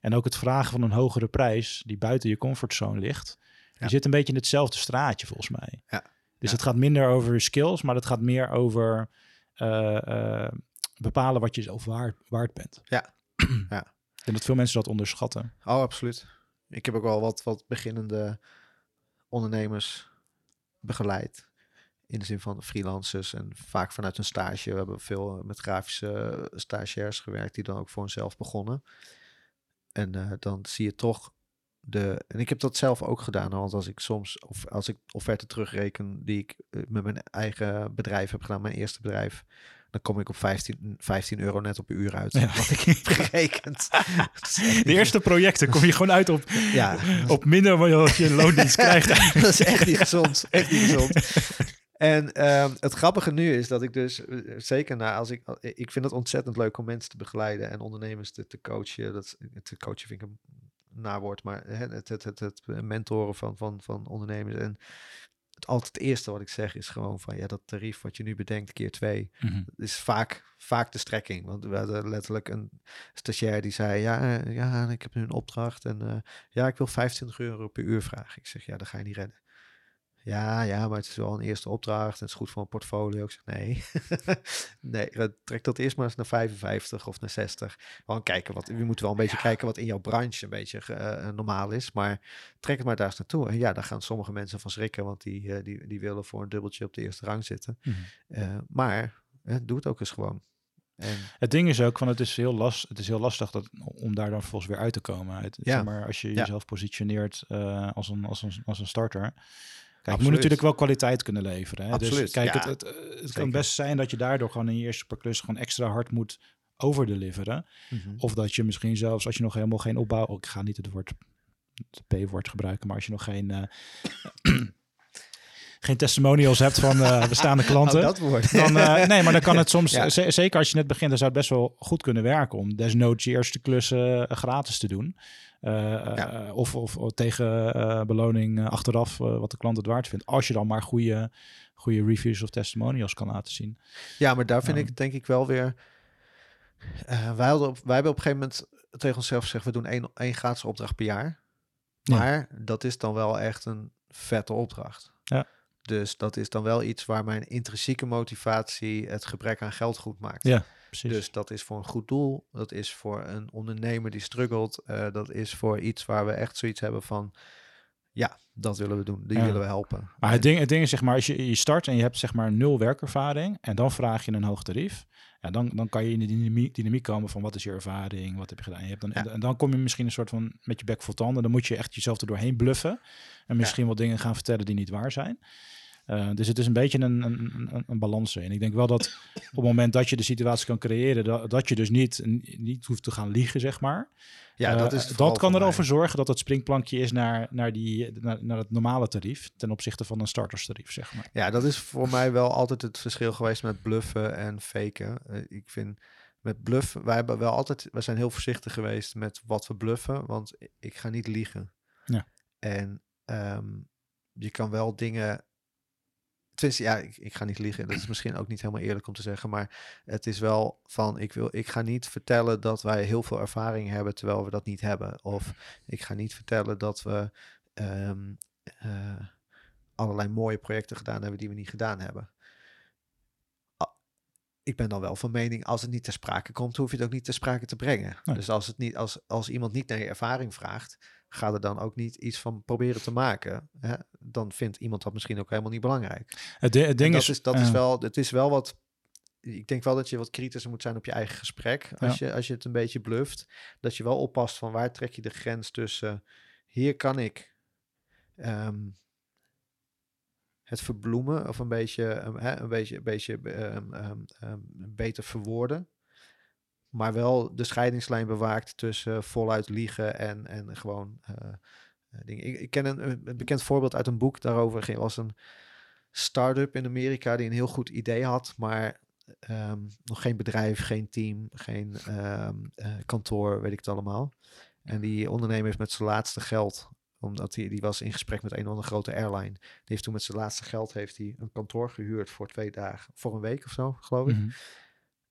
En ook het vragen van een hogere prijs die buiten je comfortzone ligt. Ja. Je zit een beetje in hetzelfde straatje volgens mij. Ja. Dus het gaat minder over skills, maar het gaat meer over bepalen wat je zelf waard, waard bent. Ja. Ja. Denk dat veel mensen dat onderschatten. Oh, absoluut. Ik heb ook wel wat, wat beginnende ondernemers begeleid. In de zin van freelancers en vaak vanuit een stage. We hebben veel met grafische stagiairs gewerkt die dan ook voor hunzelf begonnen. En eh, dan zie je toch de. En ik heb dat zelf ook gedaan. Want als ik soms, of als ik offerten terugreken die ik eh, met mijn eigen bedrijf heb gedaan, mijn eerste bedrijf. Dan kom ik op 15, 15 euro net op een uur uit. Ja. Wat ik heb gerekend. De eerste projecten kom je gewoon uit op, Ja, op minder dan wat je loondienst krijgt. dat is echt niet gezond. Echt niet gezond. En ehm, het grappige nu is dat ik dus, eh, zeker na als ik, ik vind het ontzettend leuk om mensen te begeleiden en ondernemers te, te coachen. Dat, te coachen vind ik een nawoord, maar het, het, het, het mentoren van, van, van ondernemers. En altijd het eerste wat ik zeg is gewoon van ja, dat tarief wat je nu bedenkt keer twee, Mhm. is vaak, vaak de strekking. Want we hadden letterlijk een stagiair die zei, ja, eh, ja ik heb nu een opdracht en eh, ja, ik wil 25 euro per uur vragen. Ik zeg, ja, dat ga je niet redden. Ja, ja, maar het is wel een eerste opdracht en het is goed voor een portfolio. Ik zeg, nee, nee, trek dat eerst maar eens naar 55 of naar 60. Gewoon kijken wat, we moeten wel een beetje kijken wat in jouw branche een beetje eh, normaal is, maar trek het maar daar eens naartoe. En ja, daar gaan sommige mensen van schrikken, want die, eh, die, die willen voor een dubbeltje op de eerste rang zitten. Mhm. Eh, maar doe het ook eens gewoon. En Het ding is ook van het is heel, last, het is heel lastig dat, om daar dan vervolgens weer uit te komen. Het, Ja. zeg maar als je Ja. jezelf positioneert als, een, als, een, als een starter. Kijk, je Absoluut. moet natuurlijk wel kwaliteit kunnen leveren. Hè? Dus Absoluut, kijk, ja. het, het, het kan best zijn dat je daardoor gewoon in je eerste paar klus gewoon extra hard moet overdeliveren. Of dat je misschien zelfs als je nog helemaal geen opbouw... oh, ik ga niet het woord het P-woord gebruiken, maar als je nog geen... eh, geen testimonials hebt van eh, bestaande klanten. Oh, dat woord. Dan, eh, nee, maar dan kan het soms, Ja. z- zeker als je net begint, dan zou het best wel goed kunnen werken om desnoods je eerste klussen eh, gratis te doen. Eh, eh, of, of, of tegen eh, beloning eh, achteraf eh, wat de klant het waard vindt. Als je dan maar goede, goede reviews of testimonials kan laten zien. Ja, maar daar vind ik denk ik wel weer. eh, wij, hadden op, wij hebben op een gegeven moment tegen onszelf gezegd: we doen één, één gratis opdracht per jaar. Ja. Maar dat is dan wel echt een vette opdracht. Ja. Dus dat is dan wel iets waar mijn intrinsieke motivatie het gebrek aan geld goed maakt. Ja, Precies. Dus dat is voor een goed doel. Dat is voor een ondernemer die struggelt. eh, dat is voor iets waar we echt zoiets hebben van. Ja, dat willen we doen. Die Ja. willen we helpen. Maar het ding, het ding is, zeg maar, als je, je start en je hebt zeg maar nul werkervaring en dan vraag je een hoog tarief, ja, dan, dan kan je in de dynamiek, dynamiek komen van wat is je ervaring, wat heb je gedaan. Je hebt dan, Ja. En dan kom je misschien een soort van met je bek vol tanden. Dan moet je echt jezelf er doorheen bluffen en misschien wel dingen gaan vertellen die niet waar zijn. Eh, dus het is een beetje een, een, een, een balans erin. Ik denk wel dat op het moment dat je de situatie kan creëren, dat, dat je dus niet, niet hoeft te gaan liegen, zeg maar. ja, dat Eh, is dat kan erover zorgen dat het springplankje is naar, naar, die, naar, naar het normale tarief ten opzichte van een starterstarief, zeg maar. Ja, dat is voor mij wel altijd het verschil geweest met bluffen en faken. Eh, ik vind met bluffen, wij hebben wel altijd, we zijn heel voorzichtig geweest met wat we bluffen, want ik ga niet liegen. Ja. En ehm, je kan wel dingen. Tenminste, ja, ik, ik ga niet liegen. Dat is misschien ook niet helemaal eerlijk om te zeggen. Maar het is wel van, ik, wil, ik ga niet vertellen dat wij heel veel ervaring hebben terwijl we dat niet hebben. Of ik ga niet vertellen dat we ehm, eh, allerlei mooie projecten gedaan hebben die we niet gedaan hebben. Ik ben dan wel van mening, als het niet ter sprake komt, hoef je het ook niet ter sprake te brengen. Nee. Dus als, het niet, als, als iemand niet naar je ervaring vraagt, ga er dan ook niet iets van proberen te maken. Hè? Dan vindt iemand dat misschien ook helemaal niet belangrijk. Het, ding dat is, is, dat is wel, het is wel wat. Ik denk wel dat je wat kritischer moet zijn op je eigen gesprek. Als, je, als je het een beetje bluft. Dat je wel oppast van waar trek je de grens tussen. Hier kan ik ehm, het verbloemen of een beetje, ehm, hè, een beetje, een beetje ehm, beter verwoorden. Maar wel de scheidingslijn bewaakt tussen voluit liegen en, en gewoon eh, eh, dingen. Ik, ik ken een, een bekend voorbeeld uit een boek daarover. ging- was een start-up in Amerika die een heel goed idee had, maar ehm, nog geen bedrijf, geen team, geen ehm, eh, kantoor, weet ik het allemaal. En die ondernemer heeft met zijn laatste geld, omdat hij die was in gesprek met een of andere grote airline, die heeft toen met zijn laatste geld heeft hij een kantoor gehuurd voor twee dagen, voor een week of zo, geloof ik mhm.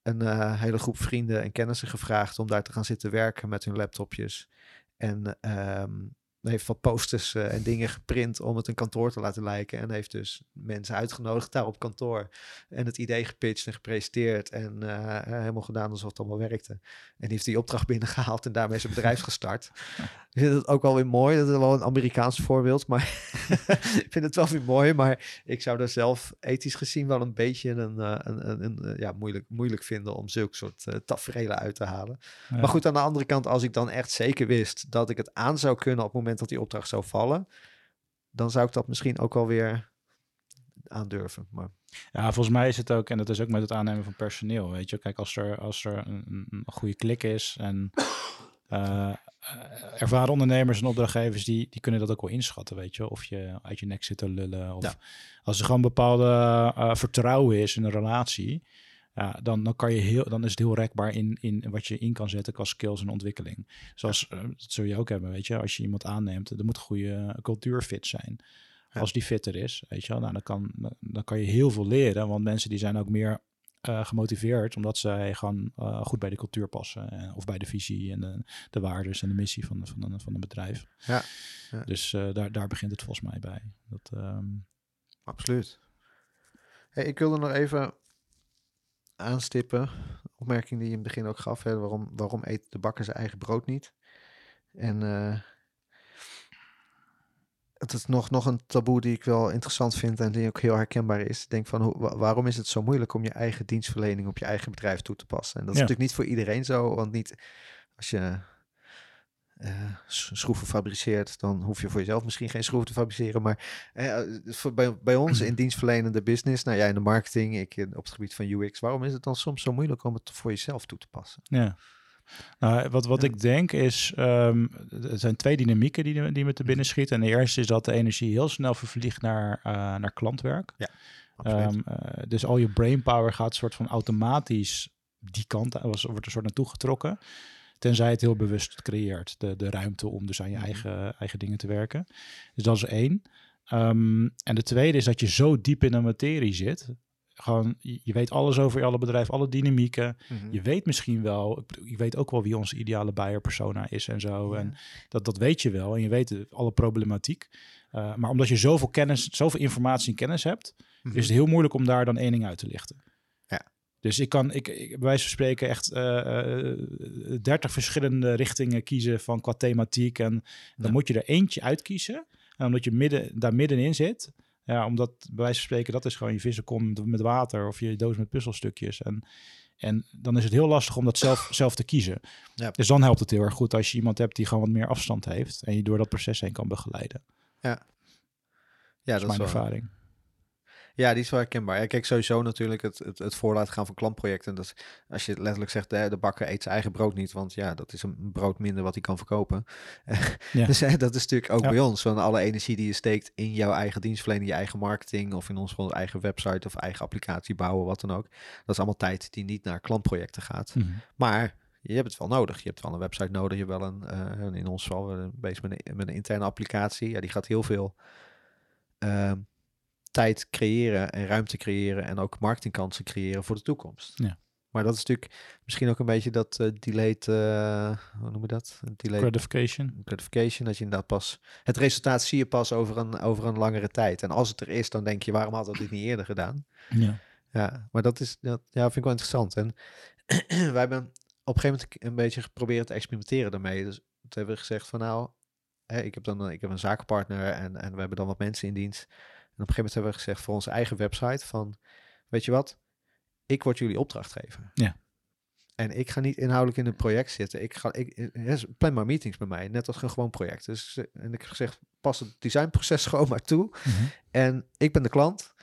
Een eh, hele groep vrienden en kennissen gevraagd om daar te gaan zitten werken met hun laptopjes. En ehm heeft wat posters eh, en dingen geprint om het een kantoor te laten lijken. En heeft dus mensen uitgenodigd daar op kantoor. En het idee gepitcht en gepresenteerd. En eh, helemaal gedaan alsof het allemaal werkte. En die heeft die opdracht binnengehaald en daarmee zijn bedrijf gestart. Ik vind het ook wel weer mooi. Dat is wel een Amerikaans voorbeeld. Maar ik vind het wel weer mooi. Maar ik zou daar zelf ethisch gezien wel een beetje een, eh, een, een, een, ja, moeilijk, moeilijk vinden om zulke soort uh, tafereelen uit te halen. Ja. Maar goed, aan de andere kant, als ik dan echt zeker wist dat ik het aan zou kunnen op het moment dat die opdracht zou vallen, dan zou ik dat misschien ook wel weer aandurven. Maar Ja, volgens mij is het ook, en dat is ook met het aannemen van personeel, weet je. Kijk, als er, als er een, een- goede klik is en eh, eh, ervaren ondernemers en opdrachtgevers, die, die kunnen dat ook wel inschatten, weet je. Of je uit je nek zit te lullen, of Ja. als er gewoon bepaalde eh, vertrouwen is in een relatie, ja, dan, dan, kan je heel, dan is het heel rekbaar in, in wat je in kan zetten qua skills en ontwikkeling. Zoals, eh, dat zul je ook hebben, weet je. Als je iemand aanneemt, er moet een goede cultuurfit zijn. Ja. Als die fitter is, weet je wel, nou, dan, kan, dan kan je heel veel leren. Want mensen die zijn ook meer eh, gemotiveerd, omdat zij gewoon eh, goed bij de cultuur passen. eh, of bij de visie en de, de waardes en de missie van, van, een, van een bedrijf. Ja, ja. Dus daar, daar begint het volgens mij bij. Dat, ehm, Absoluut. Hey, ik wilde nog even aanstippen. Opmerking die je in het begin ook gaf. Hè, waarom, waarom eet de bakker zijn eigen brood niet? En eh, het is nog, nog een taboe die ik wel interessant vind en die ook heel herkenbaar is. Ik denk van hoe, wa- waarom is het zo moeilijk om je eigen dienstverlening op je eigen bedrijf toe te passen? En dat is Ja. natuurlijk niet voor iedereen zo, want niet als je eh, schroeven fabriceert, dan hoef je voor jezelf misschien geen schroeven te fabriceren. Maar eh, voor, bij, bij ons in dienstverlenende business, nou ja, in de marketing, ik in- op het gebied van UX, waarom is het dan soms zo moeilijk om het voor jezelf toe te passen? Ja. Nou, wat, wat Ja. ik denk is, ehm, er zijn twee dynamieken die, die me te binnen schieten. En de eerste is dat de energie heel snel vervliegt naar, eh, naar klantwerk. Ehm, eh, dus al je brainpower gaat soort van automatisch die kant, wordt een soort naartoe getrokken. Tenzij het heel bewust creëert, de, de ruimte om dus aan je Mhm. eigen, eigen dingen te werken. Dus dat is één. Ehm, en de tweede is dat je zo diep in de materie zit. Gewoon, je je weet alles over alle bedrijf, alle dynamieken. Mhm. Je weet misschien wel, je weet ook wel wie onze ideale buyer persona is en zo. Ja. En dat, dat weet je wel. En je weet alle problematiek. Uh, maar omdat je zoveel kennis, zoveel informatie en kennis hebt, Mhm. is het heel moeilijk om daar dan één ding uit te lichten. Ja. Dus ik kan, ik, ik, bij wijze van spreken, echt dertig verschillende richtingen kiezen van qua thematiek. En dan Ja. moet je er eentje uitkiezen. En omdat je midden, daar middenin zit, ja, omdat bij wijze van spreken, dat is gewoon je vissenkom met water of je doos met puzzelstukjes. En, en dan is het heel lastig om dat zelf, zelf te kiezen. Ja. Dus dan helpt het heel erg goed als je iemand hebt die gewoon wat meer afstand heeft en je door dat proces heen kan begeleiden. ja, dat dat is mijn wel- ervaring. Ja, die is wel herkenbaar. Ja, kijk, sowieso natuurlijk het, het, het voor laten gaan van klantprojecten. Dat als je letterlijk zegt, de, de bakker eet zijn eigen brood niet, want ja, dat is een brood minder wat hij kan verkopen. Ja. Dus hè, dat is natuurlijk ook Ja. bij ons, van alle energie die je steekt in jouw eigen dienstverlening, je eigen marketing of in ons geval eigen website of eigen applicatie bouwen, wat dan ook. Dat is allemaal tijd die niet naar klantprojecten gaat. Mhm. Maar je hebt het wel nodig. Je hebt wel een website nodig. Je hebt wel een, eh, in ons geval, bezig met een, met een interne applicatie. Ja, die gaat heel veel ehm, tijd creëren en ruimte creëren en ook marketingkansen creëren voor de toekomst. Ja. Maar dat is natuurlijk misschien ook een beetje dat eh delayed, eh, hoe noem je dat? Delayed Gratification. gratification, dat je inderdaad pas, het resultaat zie je pas over een, over een langere tijd. En als het er is, dan denk je, waarom hadden we dit niet eerder gedaan? Ja. Ja, maar dat is, dat, ja, vind ik wel interessant. En wij hebben op een gegeven moment een beetje geprobeerd te experimenteren daarmee. Dus toen hebben we gezegd van nou, hè, ik heb dan ik heb een zakenpartner en, en we hebben dan wat mensen in dienst. Op een gegeven moment hebben we gezegd voor onze eigen website van, weet je wat, ik word jullie opdrachtgever. Ja. En ik ga niet inhoudelijk in het project zitten. Ik ga, ik, eh, plan maar meetings bij mij, net als een gewoon project. Dus, eh, en ik heb gezegd, pas het designproces gewoon maar toe. Mhm. En ik ben de klant.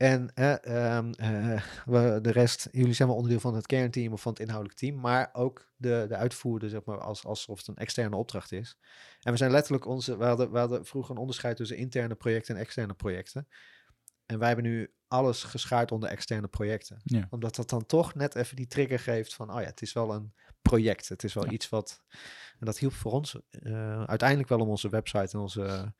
En eh, ehm, eh, we, de rest, jullie zijn wel onderdeel van het kernteam of van het inhoudelijk team, maar ook de, de uitvoerder, zeg maar, als, alsof het een externe opdracht is. En we zijn letterlijk onze, we hadden, we hadden vroeger een onderscheid tussen interne projecten en externe projecten. En wij hebben nu alles geschaard onder externe projecten. Ja. Omdat dat dan toch net even die trigger geeft van, oh ja, het is wel een project. Het is wel Ja. iets wat, en dat hielp voor ons eh, uiteindelijk wel om onze website en onze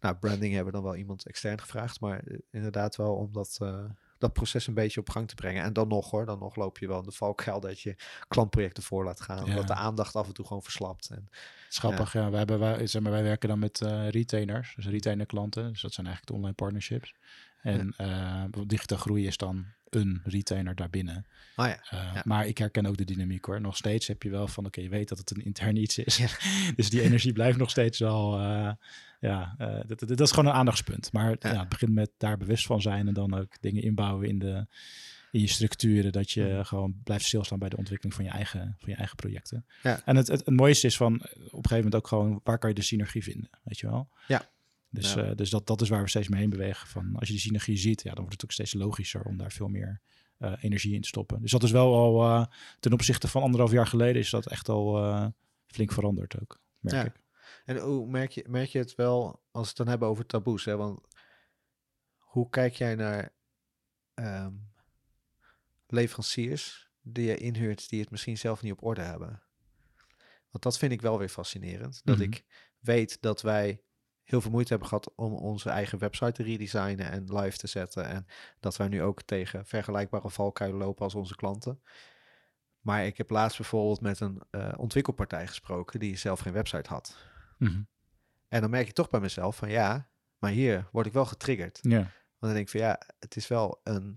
nou, branding hebben we dan wel iemand extern gevraagd, maar eh, inderdaad wel om dat, eh, dat proces een beetje op gang te brengen. En dan nog hoor, dan nog loop je wel in de valkuil dat je klantprojecten voor laat gaan, Ja. dat de aandacht af en toe gewoon verslapt. En, Schappig, ja. Wij, hebben, wij, zeg maar, wij werken dan met eh, retainers, dus retainer klanten. Dus dat zijn eigenlijk de online partnerships. En eh, bijvoorbeeld digitaal groei is dan een retainer daarbinnen. ja, Eh, Ja. Maar ik herken ook de dynamiek hoor. Nog steeds heb je wel van, oké, je weet dat het een intern iets is. Ja. dus die energie blijft nog steeds wel, eh, ja, eh, dat, dat, dat is gewoon een aandachtspunt. Maar Ja. het begint met daar bewust van zijn en dan ook dingen inbouwen in, de, in je structuren. Dat je Mhm. gewoon blijft stilstaan bij de ontwikkeling van je eigen, van je eigen projecten. En het, het, het mooiste is van, op een gegeven moment ook gewoon, waar kan je de synergie vinden, weet je wel? Ja. Dus, Ja. eh, dus dat, dat is waar we steeds mee heen bewegen. Van, als je die synergie ziet, ja, dan wordt het ook steeds logischer om daar veel meer eh, energie in te stoppen. Dus dat is wel al eh, ten opzichte van anderhalf jaar geleden is dat echt al flink veranderd ook, merk Ja. ik. En hoe merk je, merk je het wel als we het dan hebben over taboes? Hè? Want hoe kijk jij naar ehm, leveranciers die je inhuurt die het misschien zelf niet op orde hebben? Want dat vind ik wel weer fascinerend. Dat Mhm. ik weet dat wij heel veel moeite hebben gehad om onze eigen website te redesignen en live te zetten. En dat wij nu ook tegen vergelijkbare valkuilen lopen als onze klanten. Maar ik heb laatst bijvoorbeeld met een eh, ontwikkelpartij gesproken die zelf geen website had. Mhm. En dan merk je toch bij mezelf van ja, maar hier word ik wel getriggerd. Ja. Want dan denk ik van ja, het is wel een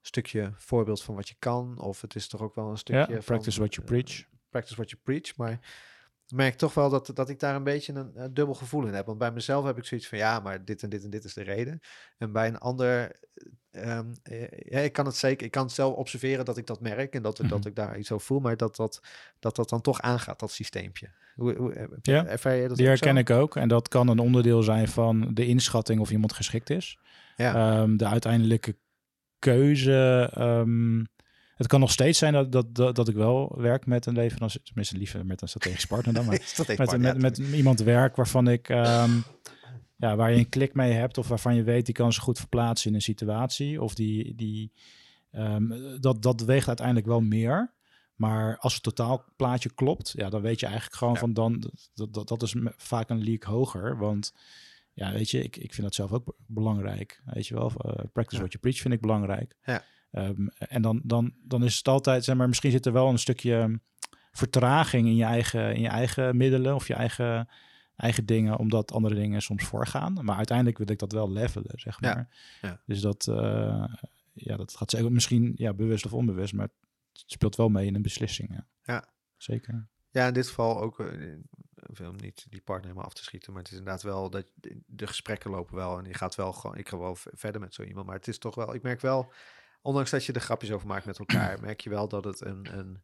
stukje voorbeeld van wat je kan. Of het is toch ook wel een stukje ja, van, practice what you eh, preach. practice what you preach. Maar ik merk toch wel dat, dat ik daar een beetje een, een dubbel gevoel in heb. Want bij mezelf heb ik zoiets van ja, maar dit en dit en dit is de reden. En bij een ander, ehm, eh, ja, ik kan het zeker, ik kan het zelf observeren dat ik dat merk en dat, dat Mhm. ik daar iets over voel, maar dat dat, dat dat dan toch aangaat, dat systeempje. Hoe, hoe, je- Ja, ervaar je dat Die zo? herken ik ook. En dat kan een onderdeel zijn van de inschatting of iemand geschikt is. Ja, Ehm, de uiteindelijke keuze. ehm, het kan nog steeds zijn dat, dat, dat, dat ik wel werk met een leverancier. Tenminste, liever met een strategisch partner dan. Maar met, met, met iemand werk waarvan ik. ehm, ja, waar je een klik mee hebt. Of waarvan je weet die kan zich goed verplaatsen in een situatie. Of die. die ehm, dat, dat weegt uiteindelijk wel meer. Maar als het totaalplaatje klopt, ja, dan weet je eigenlijk gewoon Ja. van dan. Dat, dat, dat is vaak een leak hoger. Want ja, weet je, ik, ik vind dat zelf ook be- belangrijk. Weet je wel, eh, practice Ja. what you preach vind ik belangrijk. Ja. Ehm, en dan, dan, dan is het altijd, zeg maar, misschien zit er wel een stukje vertraging in je eigen, in je eigen middelen of je eigen, eigen dingen, omdat andere dingen soms voorgaan. Maar uiteindelijk wil ik dat wel levelen, zeg maar. Ja. Dus dat, eh, ja, dat gaat zeker misschien ja, bewust of onbewust, maar het speelt wel mee in een beslissing. Ja. Ja. Zeker. Ja, in dit geval ook, eh, ik wil niet die partner helemaal af te schieten, maar het is inderdaad wel dat de- gesprekken lopen wel en je gaat wel gewoon, ik ga wel verder met zo iemand, maar het is toch wel, ik merk wel, ondanks dat je er grapjes over maakt met elkaar, merk je wel dat het een, een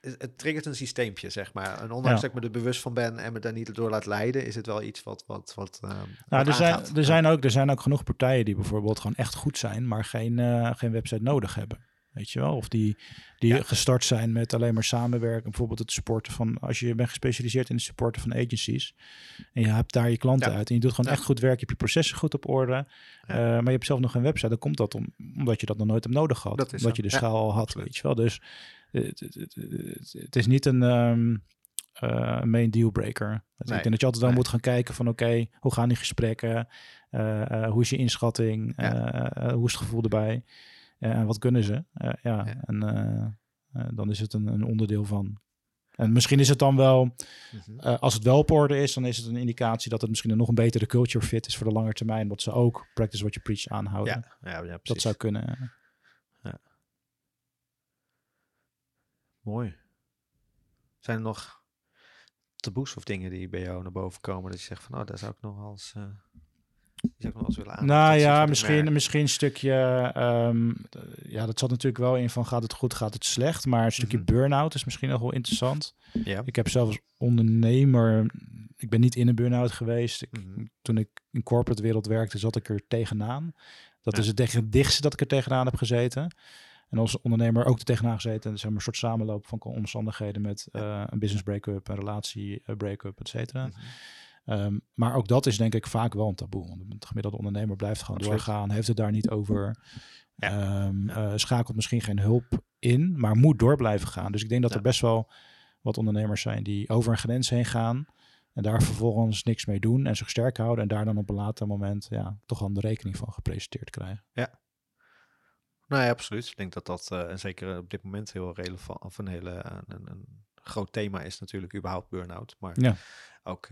het triggert een systeempje, zeg maar. En ondanks Ja. dat ik me er bewust van ben en me daar niet door laat leiden, is het wel iets wat, wat, wat, ehm, Nou, er zijn, er, zijn ook, er zijn ook genoeg partijen die bijvoorbeeld gewoon echt goed zijn, maar geen, eh, geen website nodig hebben. Weet je wel? Of die, die Ja. gestart zijn met alleen maar samenwerken. Bijvoorbeeld het supporten van, als je bent gespecialiseerd in het supporten van agencies. En je hebt daar je klanten Ja. uit. En je doet gewoon Ja. echt goed werk. Je hebt je processen goed op orde. eh, maar je hebt zelf nog geen website. Dan komt dat om, omdat je dat nog nooit hebt nodig gehad. Dat omdat je de schaal al had. absoluut. Weet je wel? Dus eh, het, het, het, het- het is niet een ehm, eh, main dealbreaker. Nee. Ik denk dat je altijd wel Nee. moet gaan kijken van oké, hoe gaan die gesprekken? Hoe is je inschatting? Ja. Hoe is het gevoel erbij? En wat kunnen ze? Ja, Ja. en eh, eh, dan is het een, een onderdeel van. En misschien is het dan wel, Mhm. eh, als het wel op orde is, dan is het een indicatie dat het misschien een nog een betere culture fit is voor de lange termijn. Dat ze ook practice what you preach aanhouden. ja, ja, ja, dat zou kunnen. Mooi. Zijn er nog taboes of dingen die bij jou naar boven komen dat je zegt van, oh, daar zou ik nog eens, eh, die zou ik nog wel eens willen aan. Nou ja, misschien, misschien een stukje. ehm, ja, dat zat natuurlijk wel in van gaat het goed, gaat het slecht. Maar een stukje Mhm. burn-out is misschien nog wel interessant. Ja. Ik heb zelf als ondernemer. Ik ben niet in een burn-out geweest. Ik, Mhm. Toen ik in corporate wereld werkte, zat ik er tegenaan. Dat Ja. is het dichtste dat ik er tegenaan heb gezeten. En als ondernemer ook er tegenaan gezeten. Zeg maar een soort samenloop van omstandigheden met eh, een business break-up, een relatie eh, break-up, et cetera. Mhm. Ehm, maar ook dat is denk ik vaak wel een taboe. Want de gemiddelde ondernemer blijft gewoon Absoluut. doorgaan, heeft het daar niet over. Ja. Ehm, Ja. eh, schakelt misschien geen hulp in, maar moet door blijven gaan. Dus ik denk dat Ja. er best wel wat ondernemers zijn die over een grens heen gaan. En daar vervolgens niks mee doen en zich sterk houden. En daar dan op een later moment ja, toch al de rekening van gepresenteerd krijgen. Nou ja, absoluut. Ik denk dat dat eh, en zeker op dit moment heel relevant of een hele eh, een, een groot thema is natuurlijk überhaupt burn-out. Maar Ja. ook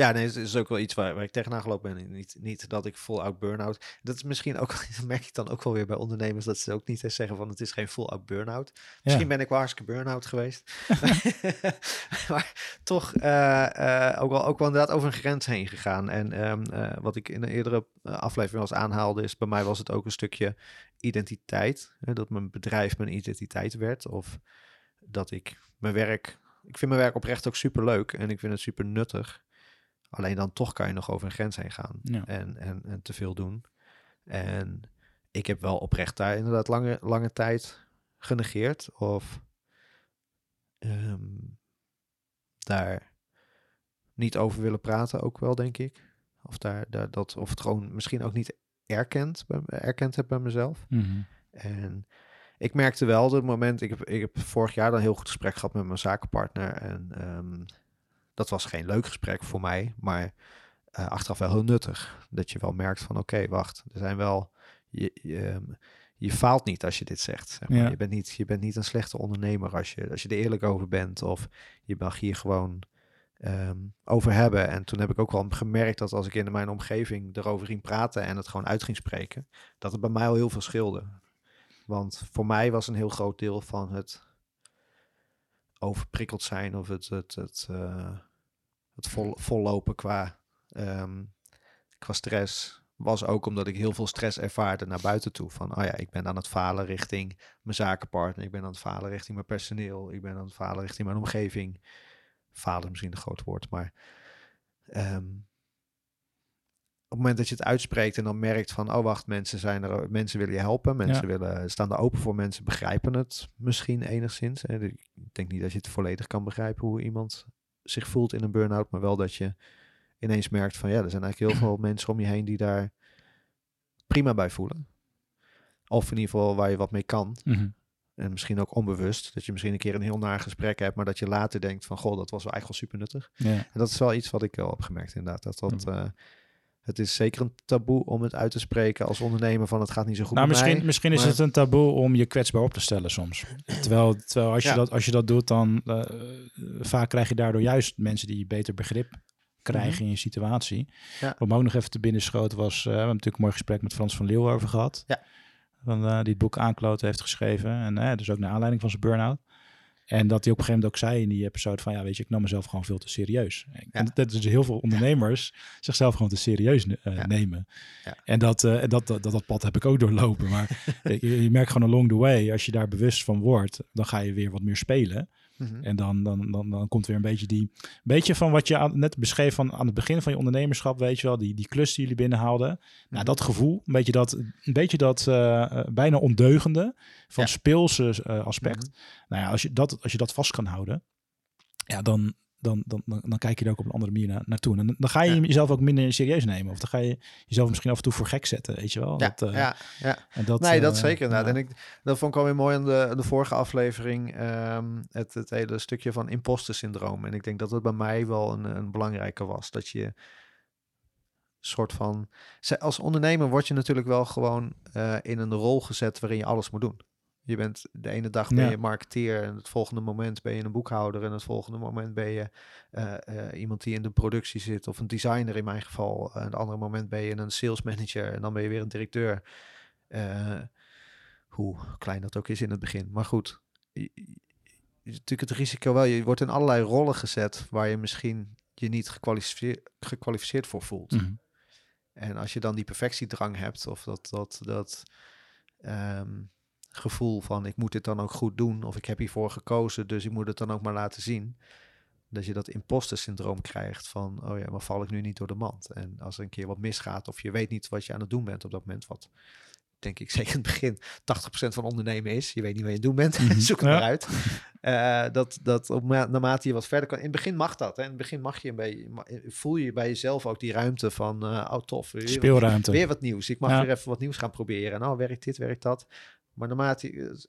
ja, nee, het is ook wel iets waar, waar ik tegenaan gelopen ben. Niet, niet dat ik full-out burn-out. Dat is misschien ook, dat merk ik dan ook wel weer bij ondernemers, dat ze ook niet eens zeggen van het is geen full-out burn-out. Misschien ben ik wel hartstikke burn-out geweest. maar toch eh, eh, ook, wel, ook wel inderdaad over een grens heen gegaan. En ehm, eh, wat ik in een eerdere aflevering eens aanhaalde, is bij mij was het ook een stukje identiteit. Hè, dat mijn bedrijf mijn identiteit werd. Of dat ik mijn werk. Ik vind mijn werk oprecht ook super leuk en ik vind het super nuttig. Alleen dan toch kan je nog over een grens heen gaan Ja. en, en, en te veel doen. En ik heb wel oprecht daar inderdaad lange, lange tijd genegeerd. Of ehm, daar niet over willen praten, ook wel, denk ik. Of, daar, daar, dat, of het gewoon misschien ook niet erkend, bij, erkend heb bij mezelf. Mhm. En ik merkte wel, dat moment, ik heb, ik heb vorig jaar dan een heel goed gesprek gehad met mijn zakenpartner. En ehm, Dat was geen leuk gesprek voor mij, maar eh, achteraf wel heel nuttig. Dat je wel merkt van oké, wacht, er zijn wel. Je, je, ehm, je faalt niet als je dit zegt. Zeg maar. Ja. je, bent niet, je bent niet een slechte ondernemer als je, als je er eerlijk over bent. Of je mag hier gewoon ehm, over hebben. En toen heb ik ook wel gemerkt dat als ik in mijn omgeving erover ging praten en het gewoon uit ging spreken, dat het bij mij al heel veel scheelde. Want voor mij was een heel groot deel van het overprikkeld zijn of het, het, het, eh, het vol, vollopen qua, ehm, qua stress. Was ook omdat ik heel veel stress ervaarde naar buiten toe. Van, oh ja, ik ben aan het falen richting mijn zakenpartner. Ik ben aan het falen richting mijn personeel. Ik ben aan het falen richting mijn omgeving. Falen is misschien een groot woord, maar ehm, op het moment dat je het uitspreekt en dan merkt van, oh wacht, mensen zijn er, mensen willen je helpen, mensen willen, staan er open voor, mensen begrijpen het misschien enigszins. Hè. Ik denk niet dat je het volledig kan begrijpen hoe iemand zich voelt in een burn-out, maar wel dat je ineens merkt van, ja, er zijn eigenlijk heel veel mensen om je heen die daar prima bij voelen. Of in ieder geval waar je wat mee kan. Mhm. En misschien ook onbewust, dat je misschien een keer een heel naar gesprek hebt, maar dat je later denkt van, goh, dat was wel eigenlijk wel super nuttig. Ja. En dat is wel iets wat ik wel heb gemerkt inderdaad. Dat dat, Ja. Eh, het is zeker een taboe om het uit te spreken als ondernemer van het gaat niet zo goed Nou, met misschien, mij. misschien is het een taboe om je kwetsbaar op te stellen soms. Terwijl, terwijl als, je Ja. dat, als je dat doet, dan eh, vaak krijg je daardoor juist mensen die beter begrip krijgen Mhm. in je situatie. Ja. Wat me ook nog even te binnen schoot was, eh, we hebben natuurlijk een mooi gesprek met Frans van Leeuw over gehad. Ja. Van, eh, die het boek Aankloten heeft geschreven. En eh, dus ook naar aanleiding van zijn burn-out. En dat hij op een gegeven moment ook zei in die episode van, ja weet je, ik nam mezelf gewoon veel te serieus. En dat, dat is heel veel ondernemers zichzelf gewoon te serieus eh, Ja. nemen. Ja. En dat, eh, en dat, dat, dat pad heb ik ook doorlopen. Maar je, je merkt gewoon along the way, als je daar bewust van wordt, dan ga je weer wat meer spelen. Mhm. En dan, dan, dan, dan komt weer een beetje die, beetje van wat je aan, net beschreef van aan het begin van je ondernemerschap, weet je wel, die, die klus die jullie binnenhaalden. Nou, Mhm. dat gevoel, een beetje dat, een beetje dat eh, eh, bijna ondeugende van Ja. speelse eh, aspect. Mhm. Nou ja, als je dat, als je dat vast kan houden, ja, dan, dan, dan, dan, dan kijk je er ook op een andere manier na, naartoe. En dan, ga je Ja. jezelf ook minder serieus nemen. Of dan ga je jezelf misschien af en toe voor gek zetten, weet je wel. Ja, dat, eh, ja, ja. en dat, nee, dat eh, zeker. En ik, dat vond ik alweer mooi aan de, de vorige aflevering. ehm, het, het hele stukje van imposter syndroom. En ik denk dat het bij mij wel een, een belangrijke was. Dat je soort van... Als ondernemer word je natuurlijk wel gewoon eh, in een rol gezet waarin je alles moet doen. Je bent de ene dag ben Ja. je marketeer en het volgende moment ben je een boekhouder en het volgende moment ben je eh, eh, iemand die in de productie zit of een designer in mijn geval. En het andere moment ben je een sales manager en dan ben je weer een directeur. Eh, hoe klein dat ook is in het begin. Maar goed, je- natuurlijk het risico wel. Je wordt in allerlei rollen gezet waar je misschien je niet gekwalificeerd, gekwalificeerd voor voelt. Mhm. En als je dan die perfectiedrang hebt, of dat, dat, dat ehm, gevoel van ik moet dit dan ook goed doen, of ik heb hiervoor gekozen, dus ik moet het dan ook maar laten zien. Dat je dat imposter syndroom krijgt van, oh ja, maar val ik nu niet door de mand? En als er een keer wat misgaat, of je weet niet wat je aan het doen bent op dat moment, wat denk ik zeker in het begin 80% van ondernemen is, je weet niet wat je aan het doen bent, Mhm. zoek het Ja. maar uit. Eh, dat, dat op ma- naarmate je wat verder kan. In het begin mag dat. Hè? In het begin mag je een beetje. Voel je bij jezelf ook die ruimte van. eh oh, tof. Weer, wat- Speelruimte. weer wat nieuws. Ik mag Ja. weer even wat nieuws gaan proberen. En oh, werkt dit, werkt dat. Maar naarmate. je-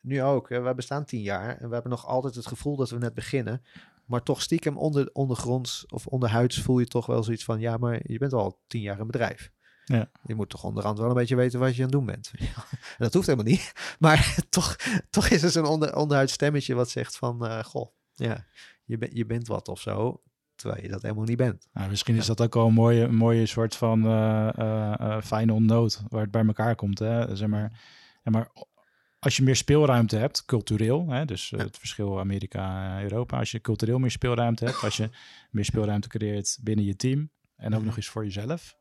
Nu ook. Hè? Wij bestaan tien jaar. En we hebben nog altijd het gevoel dat we net beginnen. Maar toch stiekem onder, ondergronds of onderhuids voel je toch wel zoiets van. Ja, maar je bent al tien jaar een bedrijf. Ja. Je moet toch onderhand wel een beetje weten wat je aan het doen bent. En dat hoeft helemaal niet. Maar toch, toch is er zo'n onder, onderhuids stemmetje wat zegt van... eh, goh, ja, je, bent je bent wat of zo. Terwijl je dat helemaal niet bent. Nou, misschien is dat ook wel een mooie, een mooie soort van eh eh, eh, final note waar het bij elkaar komt. Hè? Zeg maar, ja, maar als je meer speelruimte hebt, cultureel, hè, dus eh, Ja. het verschil Amerika-Europa, als je cultureel meer speelruimte hebt, als je meer speelruimte creëert binnen je team en ook Mhm. nog eens voor jezelf,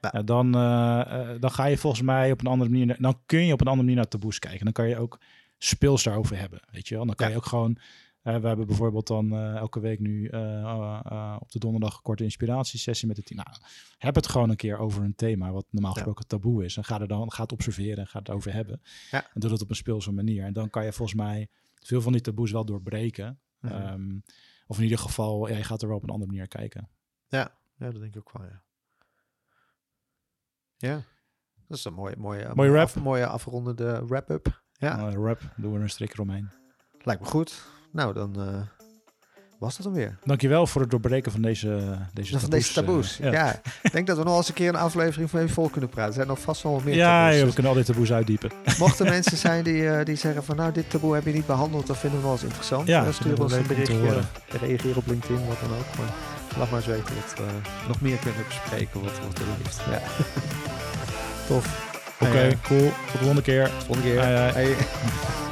Ja. dan, eh, eh, dan ga je volgens mij op een andere manier, dan kun je op een andere manier naar taboes kijken. Dan kan je ook speels daarover hebben, weet je wel. Dan kan Ja. je ook gewoon eh, we hebben bijvoorbeeld dan eh, elke week nu eh, eh, eh, op de donderdag een korte inspiratiesessie met het team. Nou, heb het gewoon een keer over een thema wat normaal Ja. gesproken taboe is. En ga er dan ga het observeren en ga het over hebben. Ja. En doe dat op een speelse manier. En dan kan je volgens mij veel van die taboes wel doorbreken. Mhm. Ehm, of in ieder geval, ja, je gaat er wel op een andere manier kijken. Ja, ja dat denk ik ook wel, ja. Ja, dat is een mooie, mooie, Mooie rap. af- mooie afrondende wrap-up. Ja, Eh, rap, doen we er een strik omheen. lijkt me goed. Nou, dan eh, was dat dan weer? Dankjewel voor het doorbreken van deze, deze Van taboes. deze taboes. eh, ja. ik denk dat we nog eens een keer een aflevering van even vol kunnen praten. Er zijn nog vast wel wat meer Ja, taboes. ja, we kunnen al die taboes uitdiepen. mochten mensen zijn die, eh, die zeggen van nou, dit taboe heb je niet behandeld, dan vinden we wel eens interessant. Ja, vinden stuur we ons een berichtje. Reageer op LinkedIn, wat dan ook. Maar laat maar eens weten dat we nog meer kunnen bespreken wat, wat er ligt. Ja. Tof. Oké, Hey, cool. Tot de volgende keer. volgende keer. Hoi, hoi. Hey.